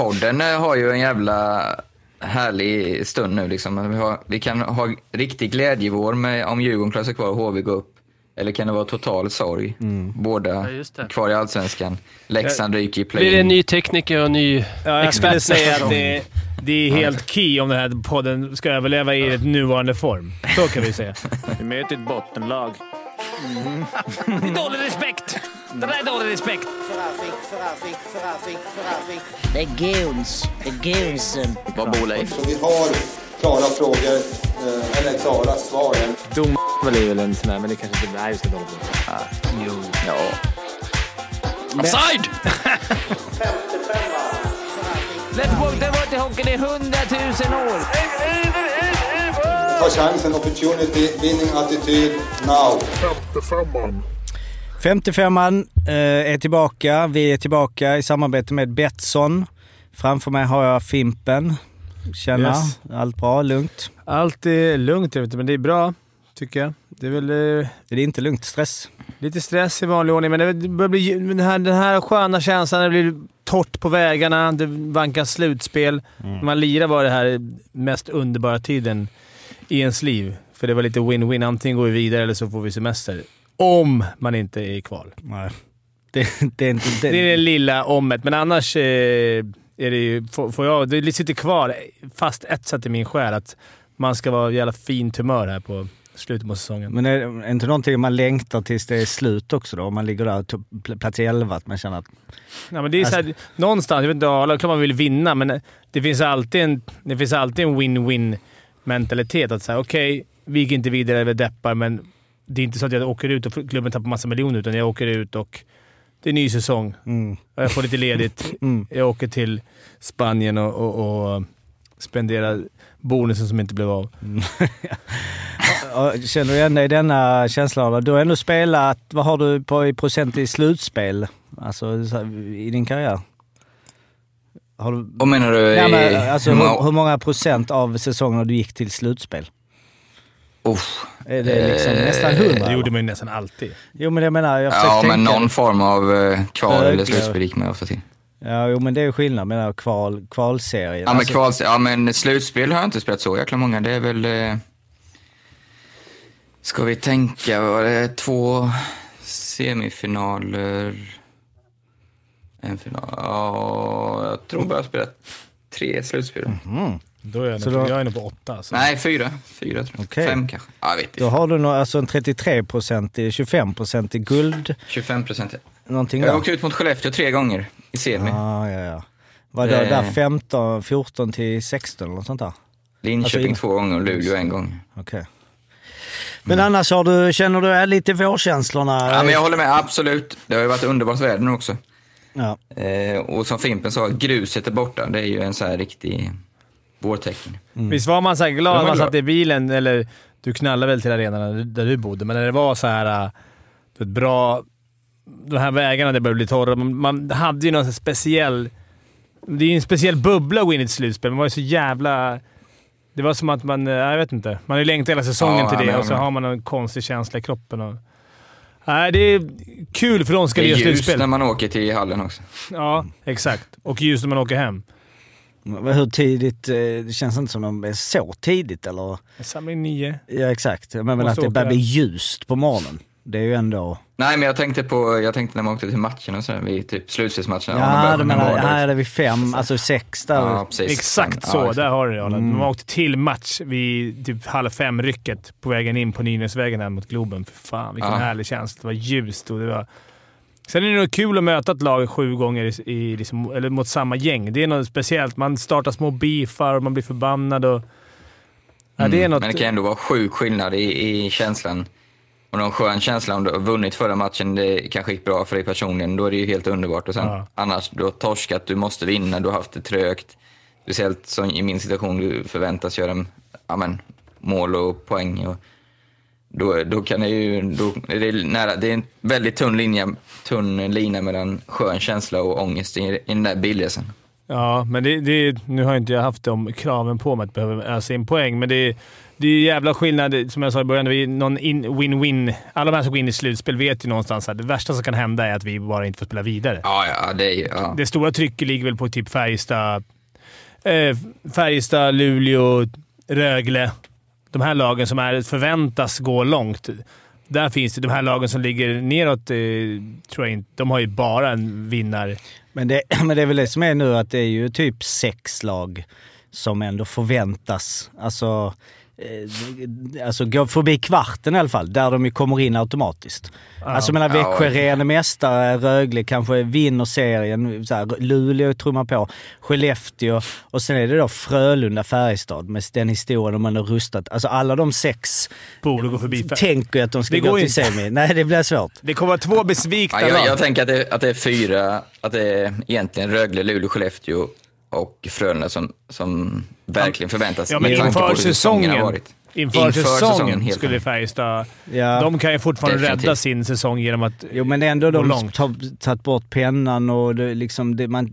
podden eh, har ju en jävla härlig stund nu. Liksom. Vi, har, vi kan ha riktig glädjevår med om Djurgården klarar sig kvar och HV går upp. Eller kan det vara total sorg? Båda Ja, kvar i Allsvenskan. Leksand ryker i Blir det en play ny tekniker och ny Ja, jag expert säga nästa att det, det är helt key om den här podden ska överleva i ett nuvarande form. Så kan vi säga. Vi möter ett bottenlag. Det är dålig respekt! Det där är dålig respekt! Det är goons. Det är goonsen. Vad bor Leif? Så vi har klara frågor, eh, eller klara svar. Dom är väl en sån här, men det kanske inte... Ska inte hålla på. Jo. Ja. Offside! Let's walk the water hockey i hundratusen år! Ta chansen, opportunity, winning attityd, now. 55an eh, är tillbaka. Vi är tillbaka i samarbete med Betsson. Framför mig har jag Fimpen. Tjena, Yes. allt bra? Lugnt? Allt är lugnt, men det är bra, tycker jag. Det är väl eh, Är det inte lugnt? Stress? lite stress i vanlig ordning, men det börjar bli den här, den här sköna känslan. Det blir torrt på vägarna, det vankas slutspel. När man lirar var det här mest underbara tiden i ens liv. För det var lite win-win. Antingen går vi vidare eller så får vi semester. Om man inte är i kval. Nej. Det, det är inte... Det, Det är det lilla omet, men annars eh, är det ju... Får, får jag, det sitter kvar fast etsat i min själ att man ska vara jävla fint humör här på slutet på säsongen. Men är det inte någonting man längtar tills det är slut också då? Om man ligger där, pl- plats 11, att man känner att... Ja, men det är så här, någonstans, jag vet inte, ja, klart man vill vinna, men det finns alltid en, det finns alltid en win-win mentalitet. Att säga okej, vi gick inte vidare, vi deppar, men det är inte så att jag åker ut och klubben tappar massa miljoner, utan jag åker ut och det är ny säsong. Mm. Jag får lite ledigt. Mm. Jag åker till Spanien och, och, och spenderar bonusen som inte blev av. Ja, Känner du igen dig i denna känslan? Du har ändå spelat, vad har du på i procent i slutspel? Alltså i din karriär? Har du, Vad menar du? i- men, alltså, hur många- hur många procent av säsongerna du gick till slutspel? Uff. Är det liksom Eh, nästan hundra? Det gjorde man ju nästan alltid. Jo men jag menar, jag Ja, tänka... men någon form av eh, kval eller slutspel gick man ofta till. Ja, jo men det är ju skillnad med kval, kvalserien. Ja, men, Alltså, kval, ja, men slutspel har jag inte spelat så jäkla många. Det är väl... Eh, ska vi tänka, var det två semifinaler? En final? Ja, jag tror bara jag spelat tre slutspel. Då är jag, Så nog, då- jag är nog på åtta. Så. Nej, fyra. Fyra tror jag. Okej. Fem kanske. Ja, jag vet Då inte. har du nå- alltså en 33 procent i 25 procent i guld. 25 procent. Någonting Jag där. har åkt ut mot Skellefteå tre gånger i semi. Ah, ja, ja. Var det Eh. där 15, 14 till 16 eller något sånt där? Linköping alltså, två gånger och Luleå en gång. Okej. Men annars har du, känner du är lite vårkänslorna? Ja, men jag håller med, absolut. Det har ju varit underbart väder nu också. Ja. Eh, och som Fimpen sa, gruset är borta. Det är ju en så här riktig vårtecken. Visst var man så här glad Det när man satt i bilen, eller du knallade väl till arenan där du bodde, men när det var så här du vet, bra... De här vägarna det började bli torra. Man, hade ju någon speciell... Det är ju en speciell bubbla att gå in i ett slutspel. Man var ju så jävla... Det var som att man... äh, Jag vet inte. Man har ju längtat hela säsongen Ja, till ja, det men- och så har man en konstig känsla i kroppen. Och, nej, det är kul för de ska Det är ljus slutspel. när man åker till hallen också. Ja, exakt. Och ljus när man åker hem. Hur tidigt? eh, Det känns inte som de är så tidigt eller? Samling nio. Ja exakt. Men, men att det börjar bli ljust på morgonen. Det är ju ändå... Nej, men jag tänkte på, jag tänkte när man åkte till matchen och så, här, vid typ slutspelsmatchen. Ja, du menar, ja, här är det vid fem, alltså sex där. ja, precis. Exakt Ja, så. exakt. Där har du det. Mm. Man åkte till match vid typ halv fem-rycket på vägen in på Nynäsvägen här mot Globen. För fan vilken Ja. härlig känsla. Det var ljust och det var... Sen är det nog kul att möta ett lag sju gånger i, i, liksom, eller mot samma gäng. Det är något speciellt. Man startar små beefar och man blir förbannad. Och, ja, det är Mm, något... Men det kan ändå vara sjuk skillnad i, i känslan. Och någon skön känsla om du har vunnit förra matchen, det kanske gick bra för dig personligen, då är det ju helt underbart. Och sen Ja. annars, du har torskat, du måste vinna, du har haft det trögt. Speciellt som i min situation, du förväntas göra ja, men, mål och poäng. Och då, då kan det ju, då är det, nära, det är en väldigt tunn linje, tunn linje mellan skön känsla och ångest i, i den där bilresan. Ja, men det, det, nu har inte jag haft de kraven på mig att behöva ösa in poäng, men det, det är jävla skillnad. Som jag sa i början, det är någon in- win-win. Alla de här som går in i slutspel vet ju någonstans att det värsta som kan hända är att vi bara inte får spela vidare. Ja, ja, det är. Ja. Det stora trycket ligger väl på typ Färjestad, eh, Färjestad, Luleå, Rögle. De här lagen som är, förväntas gå långt. Där finns det de här lagen som ligger neråt, eh, tror jag inte. De har ju bara en vinnare. Men det, men det är väl det som är nu, att det är ju typ sex lag som ändå förväntas. Alltså, alltså gå förbi kvarten i alla fall, där de ju kommer in automatiskt. Alltså jag menar Ja, Växjö okej. ren mästare, Rögle kanske vinner serien, så här, Luleå trummar på, Skellefteå och sen är det då Frölunda, Färjestad med den historien de ändå rustat. Alltså alla de sex Borde gå förbi. tänker ju att de ska Det gå till inte. semi. Nej, det blir svårt. Det kommer vara två besvikna Ja, jag, jag tänker att det, att det är fyra, att det är egentligen Rögle, Luleå, Skellefteå och Frölunda som, som verkligen förväntas Ja, men inför säsongen har varit. inför, inför säsongen, säsongen helt skulle. Färjestad... Ja. De kan ju fortfarande Definitivt. rädda sin säsong genom att Jo men ändå de långt. har tagit bort pennan och det, liksom det, man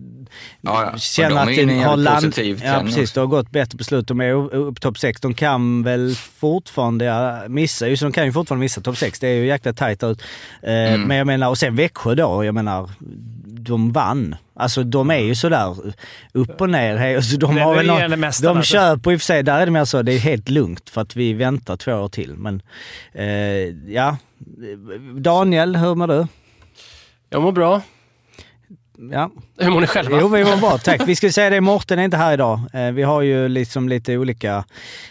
Ja, ja. Och känner de att det har jävligt land... positiv Ja precis, det har gått bättre beslut. De är upp topp 6. De kan väl fortfarande missa, just de kan ju fortfarande missa topp 6. Det är ju jäkla tajt ut. Eh, Mm. Men jag menar, och sen Växjö då, jag menar, de vann. Alltså de är ju sådär upp och ner. Hej, Alltså, de, har väl någon, mästarna, de alltså. köper i och för sig, där är det mer så, det är helt lugnt för att vi väntar två år till. Men eh, ja, Daniel, hur mår du? Jag mår bra. Ja. Hur mår ni själva? Jo, vi var bra. Tack. Vi skulle säga det, Morten är inte här idag. Eh, vi har ju liksom lite olika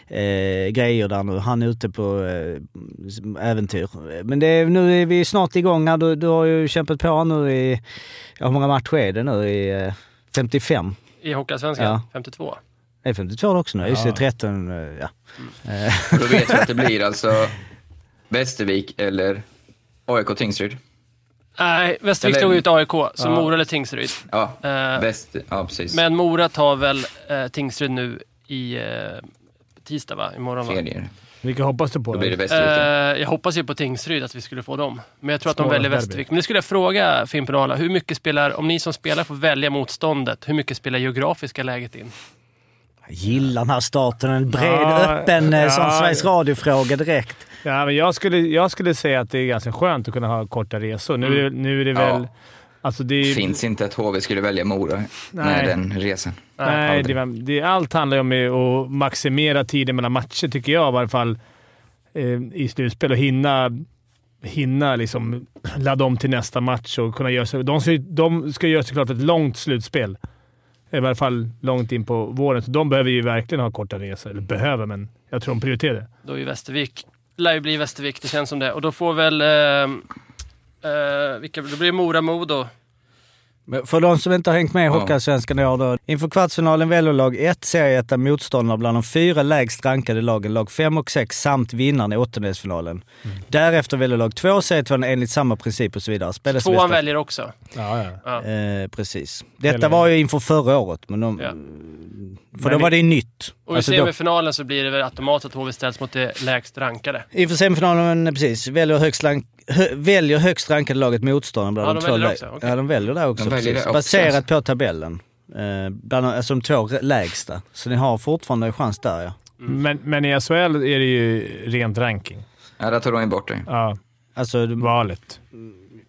eh, grejer där nu. Han är ute på eh, äventyr. Men det är, nu är vi snart igång här. Du, du har ju kämpat på nu i... Ja, hur många matcher är det nu? I eh, 55? I Hockeyallsvenskan? Ja. 52? Det är 52 också nu. Just det, 13. eh, Ja. Eh, Och då vet vi att det blir alltså Västervik eller AIK Tingsryd. Nej, Västervik Eller- slog ut AIK, så Ja. Mora eller Tingsryd. Ja, Eh, väst, ja precis. Men Mora tar väl eh, Tingsryd nu i eh, tisdag, va? Imorgon, va? Vilka hoppas du på? Då blir det då? Västervik. då. Eh, jag hoppas ju på Tingsryd, att vi skulle få dem. Men jag tror att de Småland väljer. Västervik. Men det skulle jag fråga Fimpen och Arla. Hur mycket spelar, om ni som spelar får välja motståndet, hur mycket spelar geografiska läget in? jag gillar den här starten. En bred, Ja, öppen eh, som ja. Sveriges Radio-fråga direkt. Ja, men jag, skulle, jag skulle säga att det är ganska skönt att kunna ha korta resor. Nu, är det- nu är det väl... Ja. Alltså det är, Finns inte att HV skulle välja Mora med Nej. den resan. Nej, det, det, allt handlar ju om att maximera tiden mellan matcher, tycker jag i varje fall, eh, i slutspel. Och hinna, hinna liksom ladda om till nästa match och kunna göra sig... De ska, de ska göra sig klart för ett långt slutspel. I varje fall långt in på våren. Så de behöver ju verkligen ha korta resor. Eller behöver, men jag tror de prioriterar det. Då är ju Västervik, lär ju bli Västervik, det känns som det. Och då får väl... Eh, eh, vilka, då blir det Mora-Modo. Men För de som inte har hängt med i. Hockeyallsvenskan i år då. Inför kvartsfinalen väljer lag 1 serieetta motståndare bland de fyra lägst rankade lagen, lag 5 och 6 samt vinnaren i åttondelsfinalen. Mm. Därefter väljer lag 2 serietvåan enligt samma princip och så vidare. Spelas Tvåan väljer också. Ja, ja. Ja. Eh, precis. Detta var ju inför förra året, men de, Ja. för då var det ju nytt. Och i Alltså då, semifinalen så blir det väl automatiskt att HV ställs mot det lägst rankade. inför semifinalen, precis, väljer högst, rank, hö, väljer högst rankade laget motståndare bland Ja, de, de två också, okej. Ja, de väljer det också. De väljer precis. det också, Baserat alltså. på tabellen. Eh, bland, alltså de två lägsta. Så ni har fortfarande en chans där ja. Men, men i SHL är det ju rent ranking. Ja, där tog de bort det. Ja, Alltså, valet.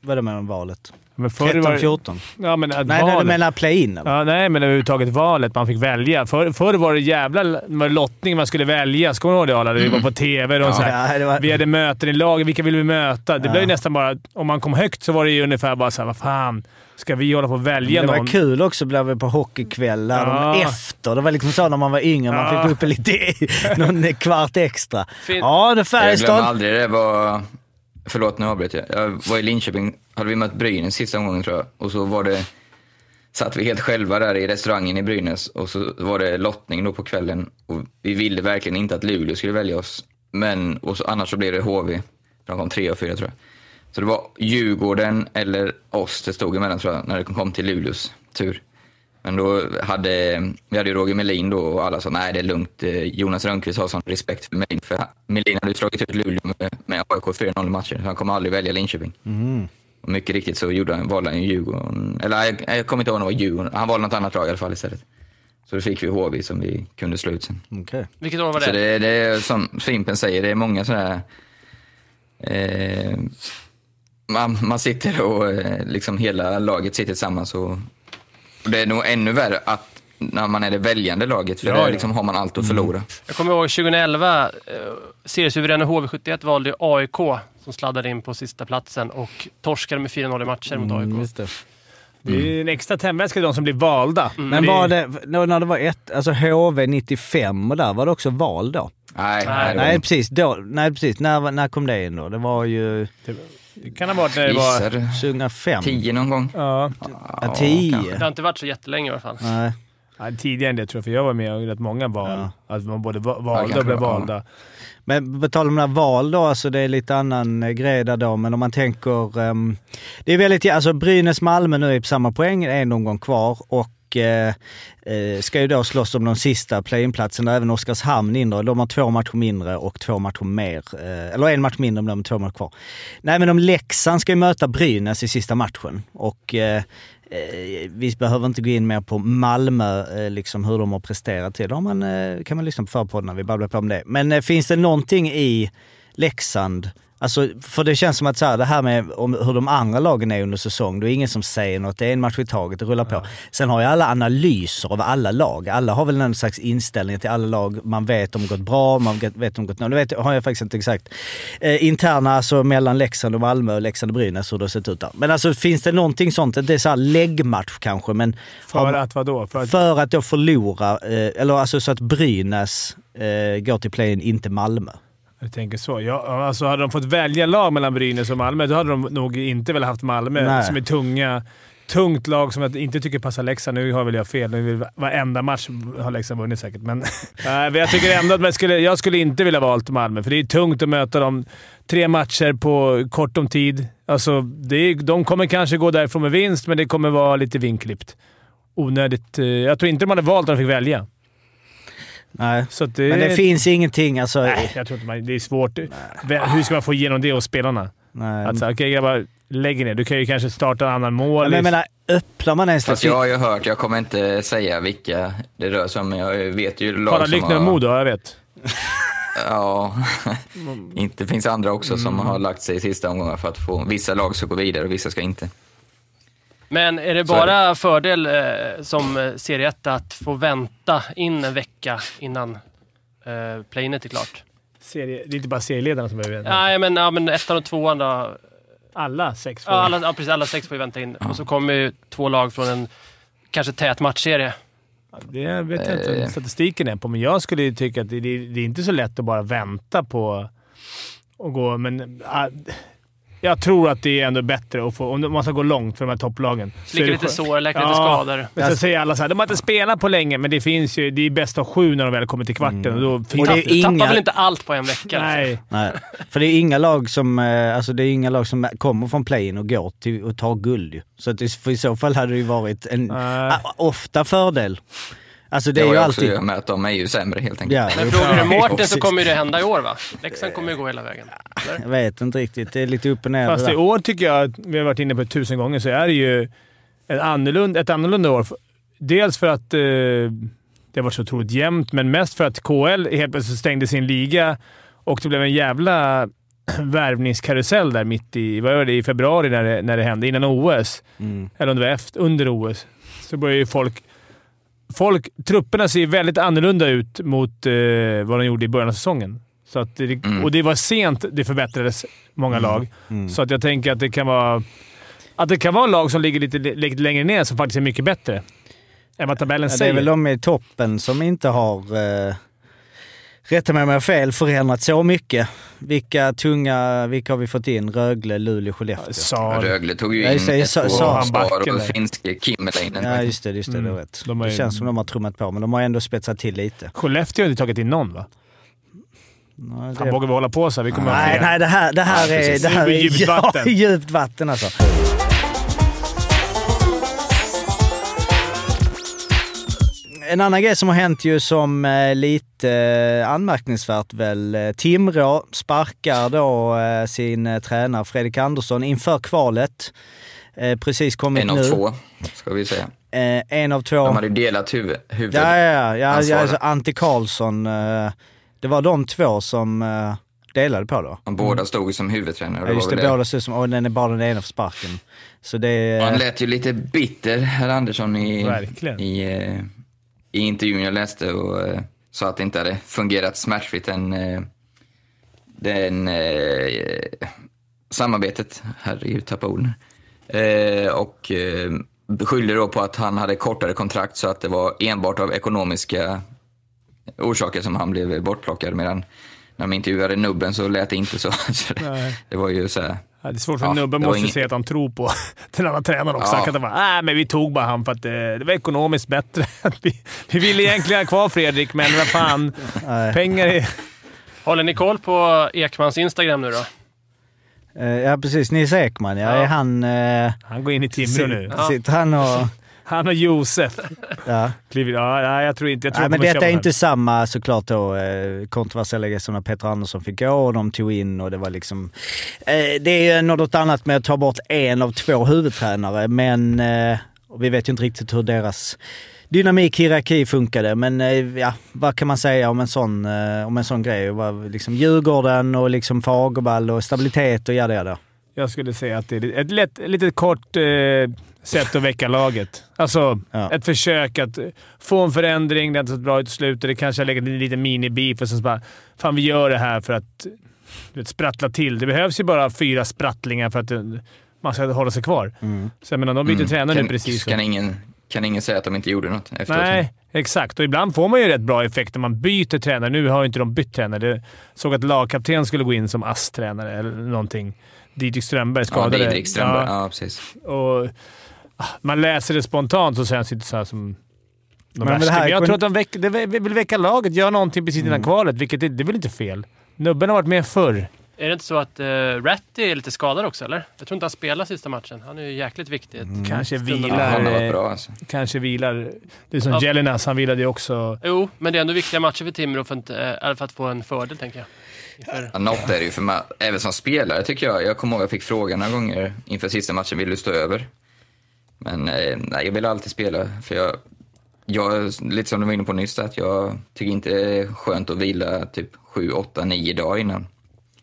vad är det med valet? Men förr var det- 13-14? Ja, men att Nej, valet. du menar play-in? Ja, nej, men överhuvudtaget valet man fick välja. Förr, förr var det jävla var det lottning man skulle välja. Ska du ihåg det Arla? Vi var på TV och så här. Ja, det var- Vi hade möten i laget. Vilka vill vi möta? Det Ja. blev ju nästan bara... Om man kom högt så var det ju ungefär bara såhär, vad fan. Ska vi hålla på och välja det var någon? kul också, blev vi på hockeykväll där Ja. efter. Det var liksom så när man var yngre, man Ja. fick gå upp lite, någon kvart extra. Fin- Ja, det är Jag glömmer Färjestad. aldrig det var... Förlåt, nu avbröt jag. Jag var i Linköping, hade vi mött Brynäs sista omgången tror jag. Och så var det... Satt vi helt själva där i restaurangen i Brynäs och så var det lottning då på kvällen. Och vi ville verkligen inte att Luleå skulle välja oss. Men och så, annars så blev det HV. De kom tre och fyra tror jag. Så det var Djurgården eller oss det stod emellan tror jag, när det kom till Luleås tur. Men då hade, vi hade ju Roger Melin då och alla sa nej det är lugnt. Eh, Jonas Rönnqvist har sån respekt för Melin. För Melin hade ju slagit ut Luleå med, med AIK 4-0 i matcher. Så han kommer aldrig välja Linköping. Och mycket riktigt så gjorde han, valde han ju Djurgården. Eller jag, jag kommer inte ihåg om det var Djurgården. Han valde något annat lag i alla fall istället. Så då fick vi HV som vi kunde slå ut sen. Okej. Vilket år var det? Så det, det är som Fimpen säger, det är många sådana eh, man, man sitter och eh, liksom hela laget sitter tillsammans och, och det är nog ännu värre att när man är det väljande laget, för Ja, där ja. liksom har man allt att förlora. Jag kommer ihåg 2011, eh, seriesuveräna HV71 valde AIK som sladdade in på sista platsen och torskade med 4-0 i matcher mot AIK. Mm, just det. Det är en extra tändvätska till de som blir valda. Men var det, när det var ett, alltså HV 95 och där, var det också val då? Nej, Nej, nej, precis, då, nej precis. När, när kom det in då? Det var ju Det kan ha varit när det var... gissar 2005. tio någon gång. Ja, Ja, 10. kanske. Det har inte varit så jättelänge i alla fall. Nej. ja, tidigare än det tror jag, för jag var med i rätt många val. Ja. Att man både va- Ja, valda kanske och blev det ja. valda. Men på tal om här val då, alltså det är lite annan eh, grej där då, men om man tänker... ehm, det är väldigt, alltså Brynäs-Malmö nu är på samma poäng, en omgång kvar och och eh, eh, ska ju då slåss om de sista play-in-platserna, även Oskarshamn in. De har två matcher mindre och två matcher mer. Eh, eller en match mindre, men de har två matcher kvar. Nej men om Leksand ska ju möta Brynäs i sista matchen och eh, eh vi behöver inte gå in mer på Malmö, eh, liksom hur de har presterat till. Då man, eh, kan man lyssna på förpodden när vi babblar på om det. Men eh, finns det någonting i Leksand Alltså, för det känns som att så här, det här med om hur de andra lagen är under säsong, det är ingen som säger något. Det är en match i taget, det rullar på. Sen har ju alla analyser av alla lag. Alla har väl någon slags inställning till alla lag. Man vet om det gått bra, man vet om det gått Nu vet, har jag faktiskt inte exakt eh, interna, alltså mellan Leksand och Malmö och Leksand och Brynäs, hur det har sett ut där. Men alltså finns det någonting sånt? Det är så här läggmatch kanske, men För har- att vadå? För att, för att då förlora, eh, eller alltså så att Brynäs eh, går till play-in, inte Malmö. Jag tänker så. Ja, alltså hade de fått välja lag mellan Brynäs och Malmö, då hade de nog inte velat haft Malmö Nej. som är tunga. Tungt lag som jag inte tycker passar Leksand. Nu har väl jag fel. Nu varenda match har Leksand vunnit säkert, men jag tycker ändå att man skulle, jag skulle inte vilja valt Malmö, för det är tungt att möta dem tre matcher på kort om tid. Alltså, det är, de kommer kanske gå därifrån med vinst, men det kommer vara lite vinklippt. Onödigt. eh, Jag tror inte de hade valt om de fick välja. Nej. Så att det, Men det finns ingenting, alltså... Nej, jag tror inte man, det är svårt. Vem- Hur ska man få igenom det hos spelarna? nej. Okej grabbar, lägg ner. Du kan ju kanske starta en annan mål. men jag menar, öppnar man ens Fast jag har ju hört, jag kommer inte säga vilka det rör sig om, men jag vet ju lag Bara som Lyckner har... Modo, jag vet. Ja, inte det finns andra också som har lagt sig i sista omgången för att få... Vissa lag ska gå vidare och vissa ska inte. Men är det bara fördel eh, som eh, serie 1 att få vänta in en vecka innan eh, playinet är klart? Serie, det är inte bara serieledarna som behöver vänta. Nej, men, ja, men ettan och tvåan då. Alla sex får Ja, alla, ja, precis, alla sex får ju vänta in. Och så kommer ju två lag från en kanske tät matchserie. Det vet jag inte Eh. vad statistiken är på, men jag skulle ju tycka att det, det, det är inte så lätt att bara vänta på att gå, men ah, jag tror att det är ändå bättre att få, om man ska gå långt för de här topplagen. det lite sår, lite Ja. skador. Men så säger alla så här, de har inte spelat på länge, men det finns ju, det är bäst av sju när de väl kommer till kvarten. Och då finns Mm. Och det är Du tappar inga- väl inte allt på en vecka? Nej. Nej. För det är inga lag som, eh, alltså det är inga lag som kommer från play-in och går till och tar guld ju. Så att det, för i så fall hade det ju varit en Nej. ofta fördel. Alltså det Det är ju alltid... göra med att de är ju sämre helt enkelt. Ja, Men det- frågar du Mårten så kommer ju det hända i år va? Leksand kommer ju gå hela vägen. Eller? Jag vet inte riktigt. Det är lite upp och ner Fast det i år tycker jag, att vi har varit inne på det tusen gånger, så är det ju ett annorlunda, ett annorlunda år. Dels för att eh, det har varit så otroligt jämnt, men mest för att KL helt plötsligt stängde sin liga och det blev en jävla värvningskarusell där mitt i, vad var det, i februari när det, när det hände, innan OS. Mm. Eller om det var efter, under OS. Så började ju folk... folk trupperna ser väldigt annorlunda ut mot eh, vad de gjorde i början av säsongen. Så att det, Mm. Och det var sent det förbättrades, många lag. Mm. Så att jag tänker att det kan vara att det kan vara lag som ligger lite, lite längre ner som faktiskt är mycket bättre än vad tabellen Ja, det är säger. väl de i toppen som inte har, eh, rätta mig om jag har fel, förändrat så mycket. Vilka tunga, vilka har vi fått in? Rögle, Luleå, Skellefteå. Sa, Rögle tog ju Ja, just det, in jag sa- ett sa år han backen Spar och finske Kimmelainen. Ja, just det. Just det, Mm. det är rätt. De har det känns som de har trummat på, men de har ändå spetsat till lite. Skellefteå har inte tagit in någon va? Nej, Fan, det- vågar vi hålla på så här? Vi kommer Nej, nej, det här, det här Ja, är, precis. det här Det är är djupt ja, vatten. djupt vatten alltså. En annan grej som har hänt ju som eh, lite eh, anmärkningsvärt väl. Eh, Timrå sparkar då eh, sin tränare Fredrik Andersson inför kvalet. Precis kommit En av nu. två, ska vi säga. En av två. De hade ju delat huvud, huvud. Ja, ja, ja. ja, alltså, Ante Karlsson. Det var de två som delade på då. De båda stod ju som huvudtränare. Ja, just det, väl båda ut som, och den är bara den ena för sparken. Så det Han lät ju lite bitter, herr Andersson, i, Verkligen. i, i intervjun jag läste och eh, sa att det inte hade fungerat smärtfritt den, eh, den eh, samarbetet. Herregud, tappade orden. Och eh, skyllde då på att han hade kortare kontrakt så att det var enbart av ekonomiska orsaker som han blev bortplockad. Medan när de intervjuade nubben så lät det inte så. så det, det var ju så här, det är svårt för Ja, nubben det måste ingen- säga att han tror på den andra tränaren också. Ja. Han kan inte bara nej men vi tog bara han för att eh, det var ekonomiskt bättre. vi, vi ville egentligen ha kvar Fredrik, men vad fan. Pengar är... Håller ni koll på Ekmans Instagram nu då? Eh, ja, precis. Nils Ekman, ja. Ja. Är han... Eh, Han går in i Timrå nu. Ja. Sitter han och... Han och Josef Ja. kliver ja, nej, jag tror inte... Jag tror Nej, men detta är inte samma såklart då eh, kontroversiella grej som när Peter Andersson fick gå och de tog in och det var liksom... Eh, det är något annat med att ta bort en av två huvudtränare men eh, vi vet ju inte riktigt hur deras dynamik, hierarki funkade. Men eh, ja, vad kan man säga om en sån, eh, om en sån grej? Liksom Djurgården och liksom Fagerball och stabilitet och jada jada. Jag skulle säga att det är ett lätt, ett litet kort eh, sätt att väcka laget. Alltså Ja. ett försök att få en förändring. Det har inte sett bra ut i slutet. Det kanske har legat en liten mini-beef och sen så bara “Fan, vi gör det här för att vet, sprattla till”. Det behövs ju bara fyra sprattlingar för att man ska hålla sig kvar. Så jag menar, de byter Mm. tränare kan, nu precis. Kan ingen, kan ingen säga att de inte gjorde något efteråt? Nej, exakt. Och ibland får man ju rätt bra effekt när man byter tränare. Nu har ju inte de bytt tränare. Jag såg att lagkapten skulle gå in som ASS-tränare eller någonting. Didrik Strömberg Ja, skadade. Didrik Strömberg. Ja, Ja. precis. och man läser det spontant så känns det inte så här som de Men det värsta. här Men jag tror att de väck, de vill väcka laget, göra någonting precis Mm. innan kvalet, vilket är, det är väl inte fel. Nubben har varit med förr. Är det inte så att uh, Ratty är lite skadad också, eller? Jag tror inte han spelar sista matchen. Han är ju jäkligt viktig. Mm. Kanske. Ja, vilar. han har varit eh, bra alltså. Kanske vilar. Det är som Ja. Jelinas, han vilade ju också. Jo, men det är ändå viktiga matcher för Timrå för, att, eh, för att få en fördel, tänker jag. Inför- Ja, något är det ju för mig, även som spelare tycker jag. Jag kommer ihåg jag fick frågan några gånger inför sista matchen, vill du stå över? Men eh, nej, jag vill alltid spela, för jag, jag, lite som du var inne på nyss, att jag tycker inte det är skönt att vila typ 7, 8, 9 dagar innan.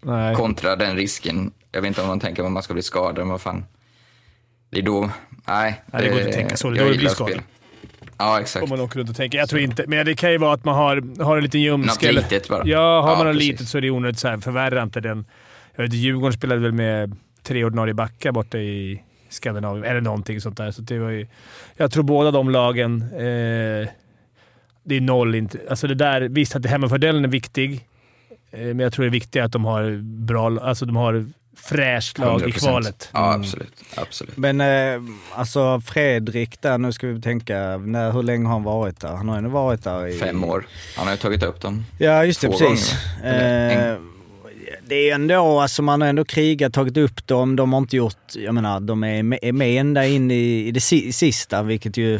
Nej. Kontra den risken, jag vet inte om man tänker att man ska bli skadad, men vad fan. Det är då, nej. Nej, det går inte att eh, tänka så. Det är jag då det blir skadad. Ja, exakt. Om man åker runt och tänker. Jag tror inte. Men det kan ju vara att man har, har en liten ljumsk. Något litet bara. Ja, har Ja, man något litet så är det onödigt så här. Förvärra inte den. Jag vet Djurgården spelade väl med tre ordinarie backar borta i Skandinavien, eller någonting sånt där. Så det var ju, jag tror båda de lagen... Eh, det är noll inte... Alltså det där, visst att hemmafördelen är viktig, eh, men jag tror det är viktigt att de har bra... Alltså de har fräscht lag i 100%. kvalet. Ja, absolut. absolut. Men eh, alltså Fredrik där, nu ska vi tänka, när, hur länge har han varit där? Han har ändå varit där i... Fem år. Han har ju tagit upp dem. Ja, just det. Två precis. gånger, Eh, det är ändå, alltså man har ändå krigat, tagit upp dem. De har inte gjort, jag menar, de är med, är med ända in i, i det si, sista, vilket ju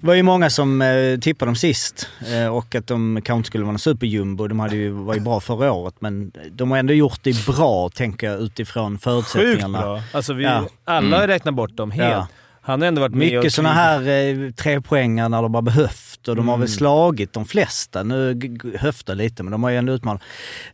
det var ju många som eh, tippade dem sist. Eh, och att de kanske inte skulle vara en superjumbo. De hade ju, var ju bra förra året, men de har ändå gjort det bra, tänker jag, utifrån Sjukt förutsättningarna. bra. Alltså vi, Ja. Alla har Mm. räknat bort dem helt. Ja. Han har ändå varit med Mycket sådana här eh, trepoängar när de har behövt och de har väl slagit de flesta. Nu höftar lite men de har ju ändå utmanat.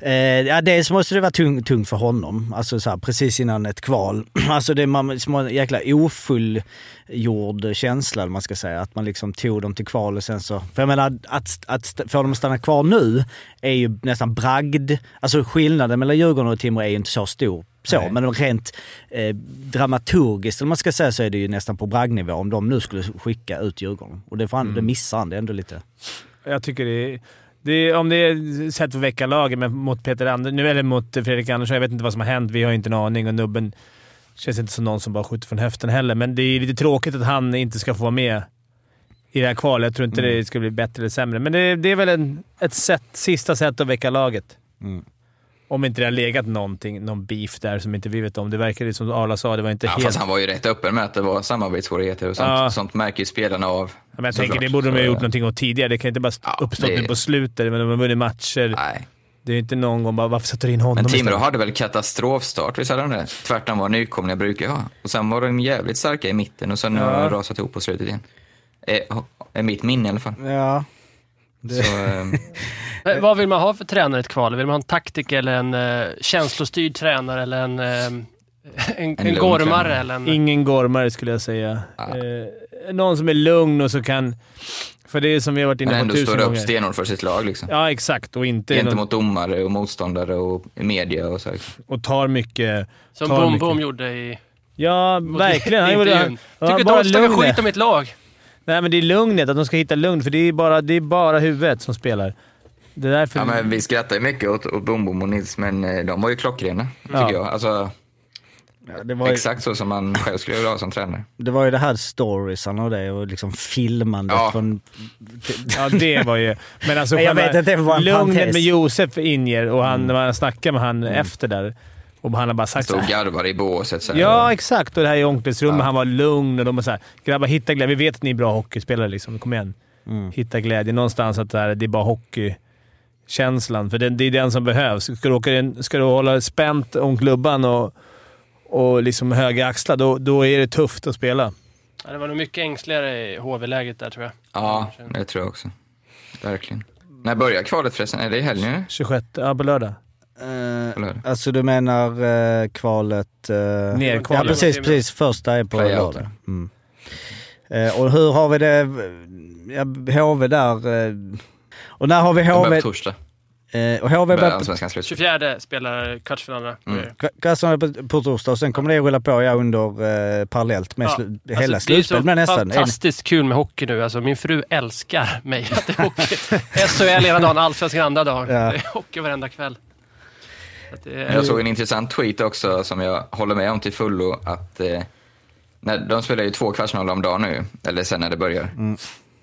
Eh, ja, dels måste det vara tung, tungt för honom, alltså så här, precis innan ett kval. alltså det är små jäkla ofullgjord känsla, man ska säga. Att man liksom tog dem till kval och sen så... För jag menar, att, att st- få dem att stanna kvar nu är ju nästan bragd. Alltså skillnaden mellan Djurgården och Timrå är ju inte så stor. Så, Nej. men rent eh, dramaturgiskt, eller man ska säga, så är det ju nästan på braggnivå om de nu skulle skicka ut Djurgården. Och det, får han, det missar han, det är ändå lite... Jag tycker det är... Det är, om det är sätt att väcka laget men mot Peter Ander, nu, eller mot Fredrik Andersson, jag vet inte vad som har hänt. Vi har inte en aning och nubben känns inte som någon som bara skjuter från höften heller. Men det är lite tråkigt att han inte ska få vara med i det här kvalet. Jag tror inte det ska bli bättre eller sämre, men det, det är väl en, ett sätt, sista sätt att väcka laget. Mm. Om inte det har legat någonting, någon beef där som inte vi vet om. Det verkar som Arla sa, det var inte Ja, helt... fast han var ju rätt öppen med att det var samarbetssvårigheter och sånt. Ja. Sånt märker ju spelarna av. men jag tänker Såklart. det borde de ha gjort någonting åt tidigare. Det kan inte bara Ja, uppstå det- nu på slutet, men de har vunnit matcher. Nej. Det är inte någon gång bara “varför sätter du in honom Men Timrå istället?” hade väl katastrofstart, visst hade de det? Tvärtom vad nykomlingar brukar ha. Och sen var de jävligt starka i mitten och sen har Ja. de rasat ihop på slutet igen. Är, är mitt minne i alla fall. Ja. Så, ehm, Eh, Vad vill man ha för tränare i ett kval? Vill man ha en taktiker eller en uh, känslostyrd tränare eller en, eh, en, en, lugn gormare? Eller en, Ingen gormare skulle jag säga. Ja. Eh, någon som är lugn och så kan... För det är som vi har varit inne men på ändå tusen står upp gånger. stenhårt för sitt lag liksom. Ja, exakt. Och inte någon, Gentemot domare och motståndare och media och så. Liksom. och tar mycket... som Bom. Bom gjorde i Ja, verkligen. Han gjorde Tycker bara de lugnet. skit om mitt lag. Nej, men det är lugnet. Att de ska hitta lugn. För det är bara, det är bara huvudet som spelar. Det är därför... Ja, men vi skrattar ju mycket åt, åt Bom Bom och Nils, men eh, de var ju klockrena, tycker Ja. jag. Alltså, Ja, det, var ju, exakt så som man själv skulle vilja ha som tränare. det var ju det här storiesarna och det och liksom filmandet Ja. från... Ja, det var ju... Men alltså jag vet att det var en Lugnet parentes. med Josef inger och han, när man snackar med han efter där och han har bara sagt Stod och garvade i båset. Så här. Ja, exakt. Och det här i omklädningsrummet. Ja. Han var lugn och de var såhär “Grabbar, hitta glädje. Vi vet att ni är bra hockeyspelare. Liksom. Kom igen. Mm. Hitta glädje. Någonstans att det, här, det är bara hockeykänslan. För det, det är den som behövs. Ska du, åka in, ska du hålla spänt om klubban och, och liksom höga axlar, då, då är det tufft att spela. Ja, det var nog mycket ängsligare i HV-läget där tror jag. Ja, det tror jag också. Verkligen. När börjar kvalet förresten? Är det i helgen? eller? 26, ja på lördag. Eh, alltså du menar eh, kvalet... Uh, Nerkvalet. Ja, precis. precis. Första är på lördag. Mm. Eh, och hur har vi det? Ja, HV där. eh, och när har vi Det HV? börjar på torsdag. Eh, och HV Börjar börjar allsvenskan slut. 24 spelar kvartsfinalerna. Mm. Kassan på, på torsdag och sen kommer det att rulla på ja, under eh, parallellt med Ja, slu, Alltså, hela det är slutspelet med så nästan. fantastiskt kul med hockey nu. Alltså, min fru älskar mig. Att det är hockey. SHL ena dagen, allsvenskan andra dagen. Ja. Det är hockey varenda kväll. Är, Jag såg en intressant tweet också som jag håller med om till fullo. Att, eh, när, de spelar ju två kvartsfinaler om dagen nu, eller sen när det börjar.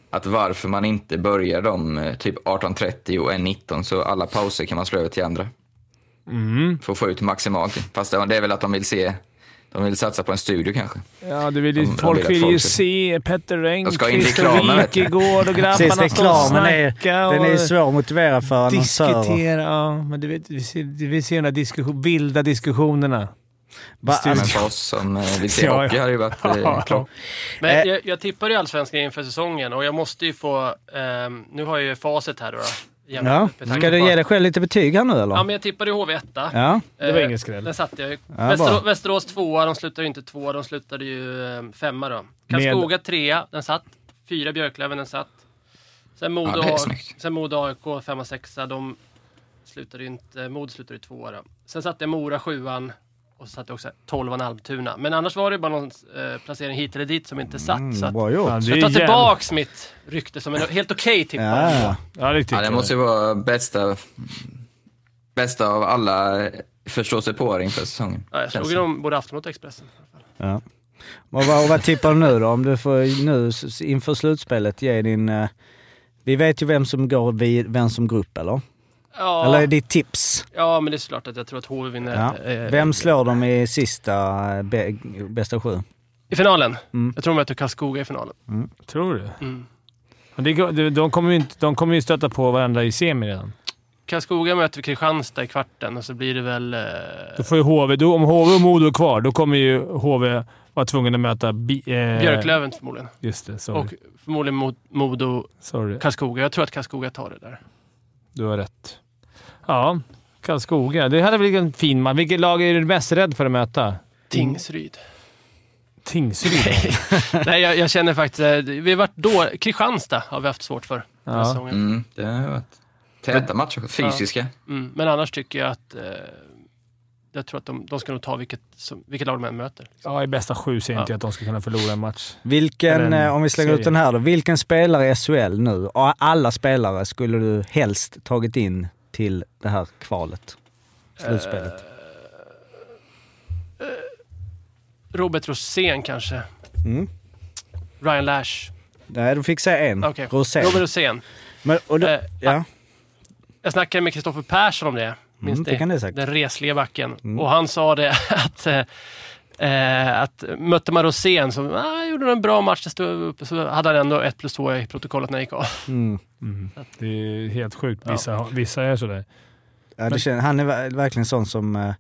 Att varför man inte börjar dem eh, typ 18.30 och 1.19 så alla pauser kan man slå över till andra. För att få ut maximalt. Fast det det är väl att de vill se, de vill satsa på en studio kanske. Ja, du vill ju, De- de folk vill ju se Petter Engqvist och. Wikegård och Precis, grabbarna stå och reklamen är, snacka den är och svår att motivera för annonsörer. diskutera. Ja, men du vet, vi ser, vi ser de där diskussion, vilda diskussionerna. Va, Men för oss som eh, vill se Ja, hockey hade det ju varit eh, klart. Men Eh. jag, jag tippade ju Allsvenskan inför säsongen och jag måste ju få... ehm, nu har jag ju facit här då. Ja. Ska du ge dig själv lite betyg här nu eller? Ja, men jag tippade ju HV1. Ja. Det var Eh, ingen skräll. Den satte jag ju. Ja, Västerå-. Västerås tvåa, de slutade ju inte tvåa, de slutade ju eh, femma då. Karlskoga trea, den satt. Fyra Björklöven, den satt. Sen Modo, Ja, sen Modo AIK, femma, sexa, de slutade ju inte, Modo slutade ju tvåa då. Sen satte jag Mora sjuan och så satte jag också tolvan Almtuna. Men annars var det bara någon eh, placering hit eller dit som inte satt. så Mm, att, bra gjort. Ja, så det jag tar tillbaks mitt rykte som en helt okej tippare. Ja. Ja, det Ja, det måste ju vara bästa, bästa av alla förståsigpåare inför säsongen. Ja, jag slog ju det. dem både Aftonbladet och Expressen. Ja. Och vad, och vad tippar du nu då? Om du får nu inför slutspelet ge din... eh, vi vet ju vem som går vid, vem som grupp eller? Ja, Eller är ditt tips? ja, men det är såklart att jag tror att HV vinner. Ja. eh, Vem slår dem i sista eh, be, bästa sju? I finalen? Mm. Jag tror de möter Karlskoga i finalen. Tror du? Mm. Det, de, de, kommer ju inte, de kommer ju stöta på varandra i semi redan. Karlskoga möter Kristianstad i kvarten och så blir det väl... Eh, Då får ju HV, då, om HV och Modo är kvar, då kommer ju HV vara tvungen att möta... Bi, eh, Björklöven förmodligen. Just det, sorry. Och förmodligen mot Modo, sorry. Karlskoga. Jag tror att Karlskoga tar det där. Du har rätt. Ja, Karlskoga. Det hade blivit en fin man. Vilket lag är du mest rädd för att möta? Tingsryd. Tingsryd? Nej, jag, jag känner faktiskt... eh, Vi har varit då... Kristianstad har vi haft svårt för den här Ja. säsongen. Mm, det har varit täta matcher, fysiska. Mm. Men annars tycker jag att... Eh, jag tror att de, de ska nog ta vilket, som, vilket lag de än möter. ja, i bästa sju ser Ja. inte jag att de ska kunna förlora en match. Vilken, en eh, om vi slänger ut den här då. Vilken spelare i SHL nu, alla spelare, skulle du helst tagit in till det här kvalet? Slutspelet. Robert Rosén kanske. Mm. Ryan Lash. Nej, du fick säga en. Okej. Rosén. Robert Rosén. Men, och du, Eh, ja. Jag snackade med Kristoffer Persson om det. Minns Mm, det kan det säkert. Den resliga backen. Mm. Och han sa det att eh, att mötte man Rosén så ah, gjorde en bra match, stod uppe, så hade han ändå 1 plus 2 i protokollet när han gick av. Mm. Det är helt sjukt. Vissa, vissa är sådär. Ja, det känns, han är ver- verkligen sån som... eh,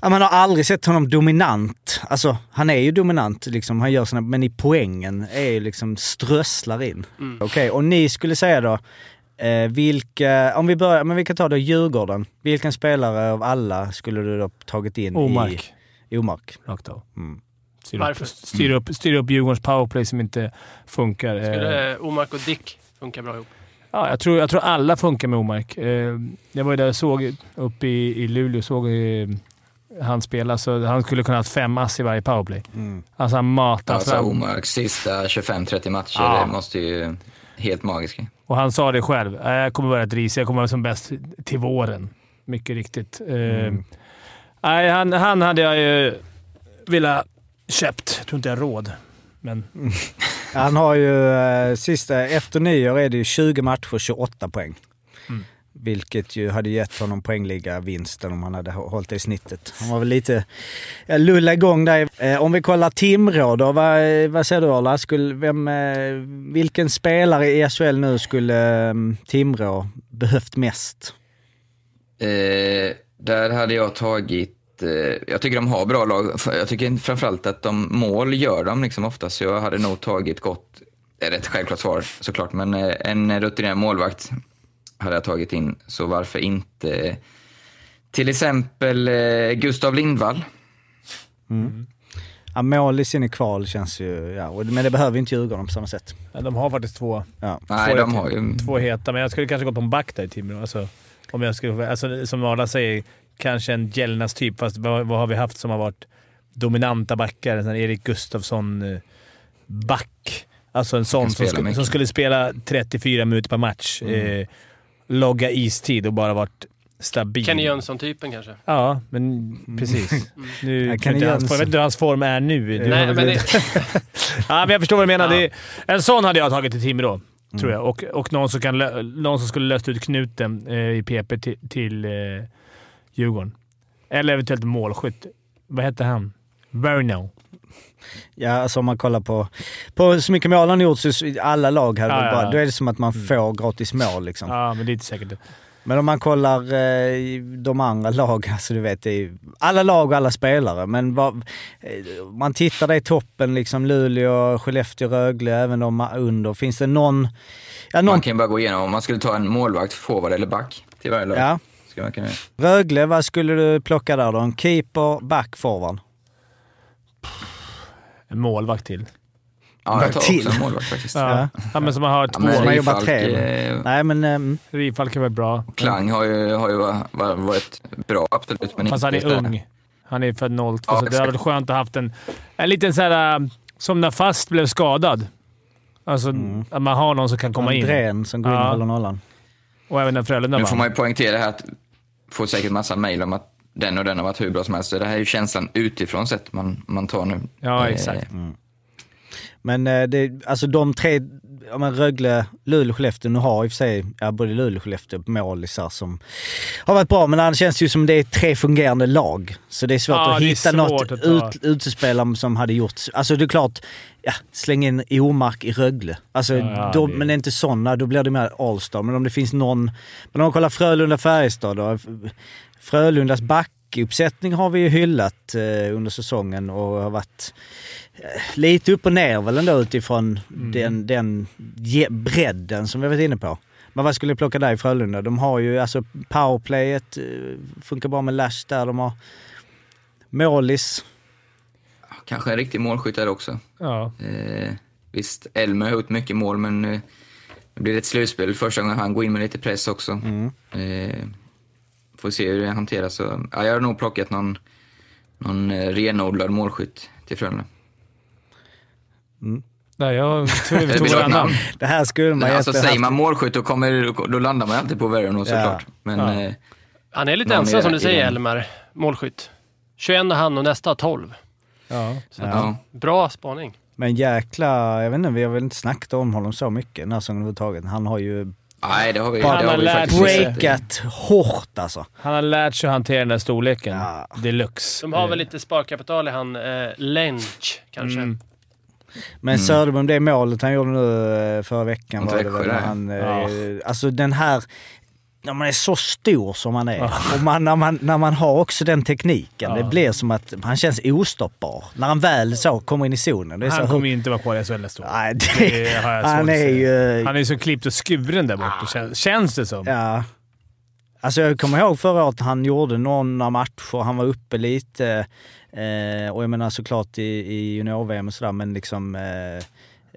ja, man har aldrig sett honom dominant. Alltså, han är ju dominant, liksom, han gör sina, men i poängen är ju liksom strösslar in. Mm. Okej, och ni skulle säga då, eh, vilka, om vi börjar, men vi kan ta då Djurgården. Vilken spelare av alla skulle du då tagit in Omark. i Omark? Rakt av. Mm. Styr Varför? upp, styr, upp, styr upp Djurgårdens powerplay som inte funkar. Eh, Skulle Omark och Dick funka bra ihop? Ja, jag, tror, jag tror alla funkar med Omark. Eh, jag var ju där och såg uppe i, i Luleå såg eh, han spela, så han skulle kunna ha haft fem ass i varje powerplay. Mm. Alltså han matar Alltså fram. Omarks sista 25-30 matcher, Ja. det måste ju... Helt magiska. Och han sa det själv. "Eh, Jag kommer vara rätt risig. Jag kommer vara som bäst till våren. Mycket riktigt. Eh, Nej, han, han hade jag ju velat köpt. Jag tror inte jag har råd. Men Han har ju eh, sista, efter nyår är det ju 20 matcher, 28 poäng. Mm. Vilket ju hade gett honom poängliga vinsten om han hade hå- hållit det i snittet. Han var väl lite ja, lulla igång där. Eh, om vi kollar Timrå då, vad, vad säger du Arla? Skulle, vem, eh, vilken spelare i SHL nu skulle eh, Timrå behövt mest? Där hade jag tagit... Eh, jag tycker de har bra lag. Jag tycker framförallt att de mål gör de liksom ofta, så jag hade nog tagit gott... Det är ett självklart svar såklart, men eh, en rutinerad målvakt hade jag tagit in. Så varför inte till exempel eh, Gustav Lindvall? Ja, målis in i kval känns ju... Ja, men det behöver ju inte Djurgården på samma sätt. ja, de har faktiskt två, Ja. Nej, två, de har ju... två heta, men jag skulle kanske gå på en back där i Timrå. Alltså, om jag skulle, alltså, som Arla säger, kanske en Gällnas typ. Fast vad, vad har vi haft som har varit dominanta backar? En Erik Gustafsson eh, back. Alltså en sån som, mycket. som skulle spela 34 minuter per match. Mm. Eh, logga istid och bara varit stabil. Kenny Jönsson-typen kanske? Ja, men precis. Nu, Ja, jag, Kenny jag vet inte hur hans form är nu. Nej, men det, Ja, men jag förstår vad du menar. Ja. Det en sån hade jag tagit till Timrå, tror Mm. jag. Och, och någon, som kan, någon som skulle löst ut knuten eh, i PP till, till eh, Djurgården. Eller eventuellt målskytt. Vad hette han? Verno. Ja, alltså om man kollar på, på så mycket mål han gjort i alla lag här, Ja, ja, bara, ja. då är det som att man får gratis mål liksom. Ja, men det är inte säkert. Men om man kollar eh, de andra lagen, alltså du vet, det är ju alla lag och alla spelare. Men vad, eh, om man tittar i toppen, liksom Luleå, Skellefteå, Rögle, även de under. Finns det någon... Ja, någon Man kan bara gå igenom om man skulle ta en målvakt, forward eller back till varje lag. ja. Skulle man kunna. Rögle, vad skulle du plocka där då? En keeper, back, forward? En målvakt till. Ja, jag tar Till. också en målvakt faktiskt. Ja, ja. men som har Ja, två. men Som har jobbat Rifalk, tre, eh, Nej men... ehm, Rifalk är väl bra. Klang har ju, har ju va- va- varit bra, absolut. Men Fast han är ung. Han är född 02, Ja, så det hade varit skönt att ha haft en, en liten så här, äh, som när Fast blev skadad. Alltså Mm. att man har någon som kan komma in. Andrén som går in och Ja. håller nollan. Och även när Frölunda Nu får man ju poängtera här att får säkert massa mejl om att den och den har varit hur bra som helst. Det här är ju känslan utifrån sett man, man tar nu. Ja, exakt. Men eh, det, alltså de tre, ja, men Rögle, Luleå, Skellefteå, nu har i och för sig ja, både Luleå och Skellefteå målisar som har varit bra, men det känns ju som det är tre fungerande lag. Så det är svårt Ja, att det är hitta svårt något att ut, utespelare som hade gjort... Alltså det är klart, ja, släng in Omark i Rögle. Alltså, Ja, då, det- Men det är inte sådana, då blir det mer All-star. Men om det finns någon... Men om man kollar Frölunda-Färjestad då. Frölundas backuppsättning har vi ju hyllat eh, under säsongen och har varit eh, lite upp och ner väl ändå utifrån Mm. den, den bredden som vi varit inne på. Men vad skulle jag plocka där i Frölunda? De har ju alltså powerplayet, eh, funkar bra med Lash där. De har målis. Kanske en riktig målskytt där också. Ja. Eh, visst, Elmer har gjort mycket mål, men eh, det blir ett slutspel första gången han går in med lite press också. Mm. Eh, får se hur det hanteras. Så, ja, jag har nog plockat någon, någon eh, renodlad målskytt till Frölunda. Nej, jag tror vi tog varannan. Det här skulle man Alltså, säger haft- man målskytt då, kommer, då landar man alltid på Verno såklart. Men Ja. eh, han är lite ensam i- som du säger. Elmer. Målskytt. 21 har han och nästa har 12. Ja. Så ja. Bra spaning. Men jäkla, jag vet inte, vi har väl inte snackat om honom så mycket den här säsongen överhuvudtaget. Han har ju Nej, det har vi, Han det har har vi lärt faktiskt breakat hårt alltså. Han har lärt sig att hantera den där storleken. Ja. Deluxe. De har väl lite sparkapital i han eh, Lench kanske. Mm. Men Söderblom, det målet han gjorde nu eh, förra veckan Mot var det väl han... eh, Ja. Alltså den här... När man är så stor som man är och man, när, man, när man har också den tekniken. Ja. Det blir som att han känns ostoppbar. När han väl så kommer in i zonen. Så, Han hur- kommer ju inte vara kvar i SHL nästa år. Nej, det, Det han är ju... Han är ju så klippt och skuren där borta, känns, känns det som. Ja. Alltså jag kommer ihåg förra året han gjorde några matcher, han var uppe lite. Eh, och jag menar såklart i, i junior-VM och sådär, men liksom... Eh,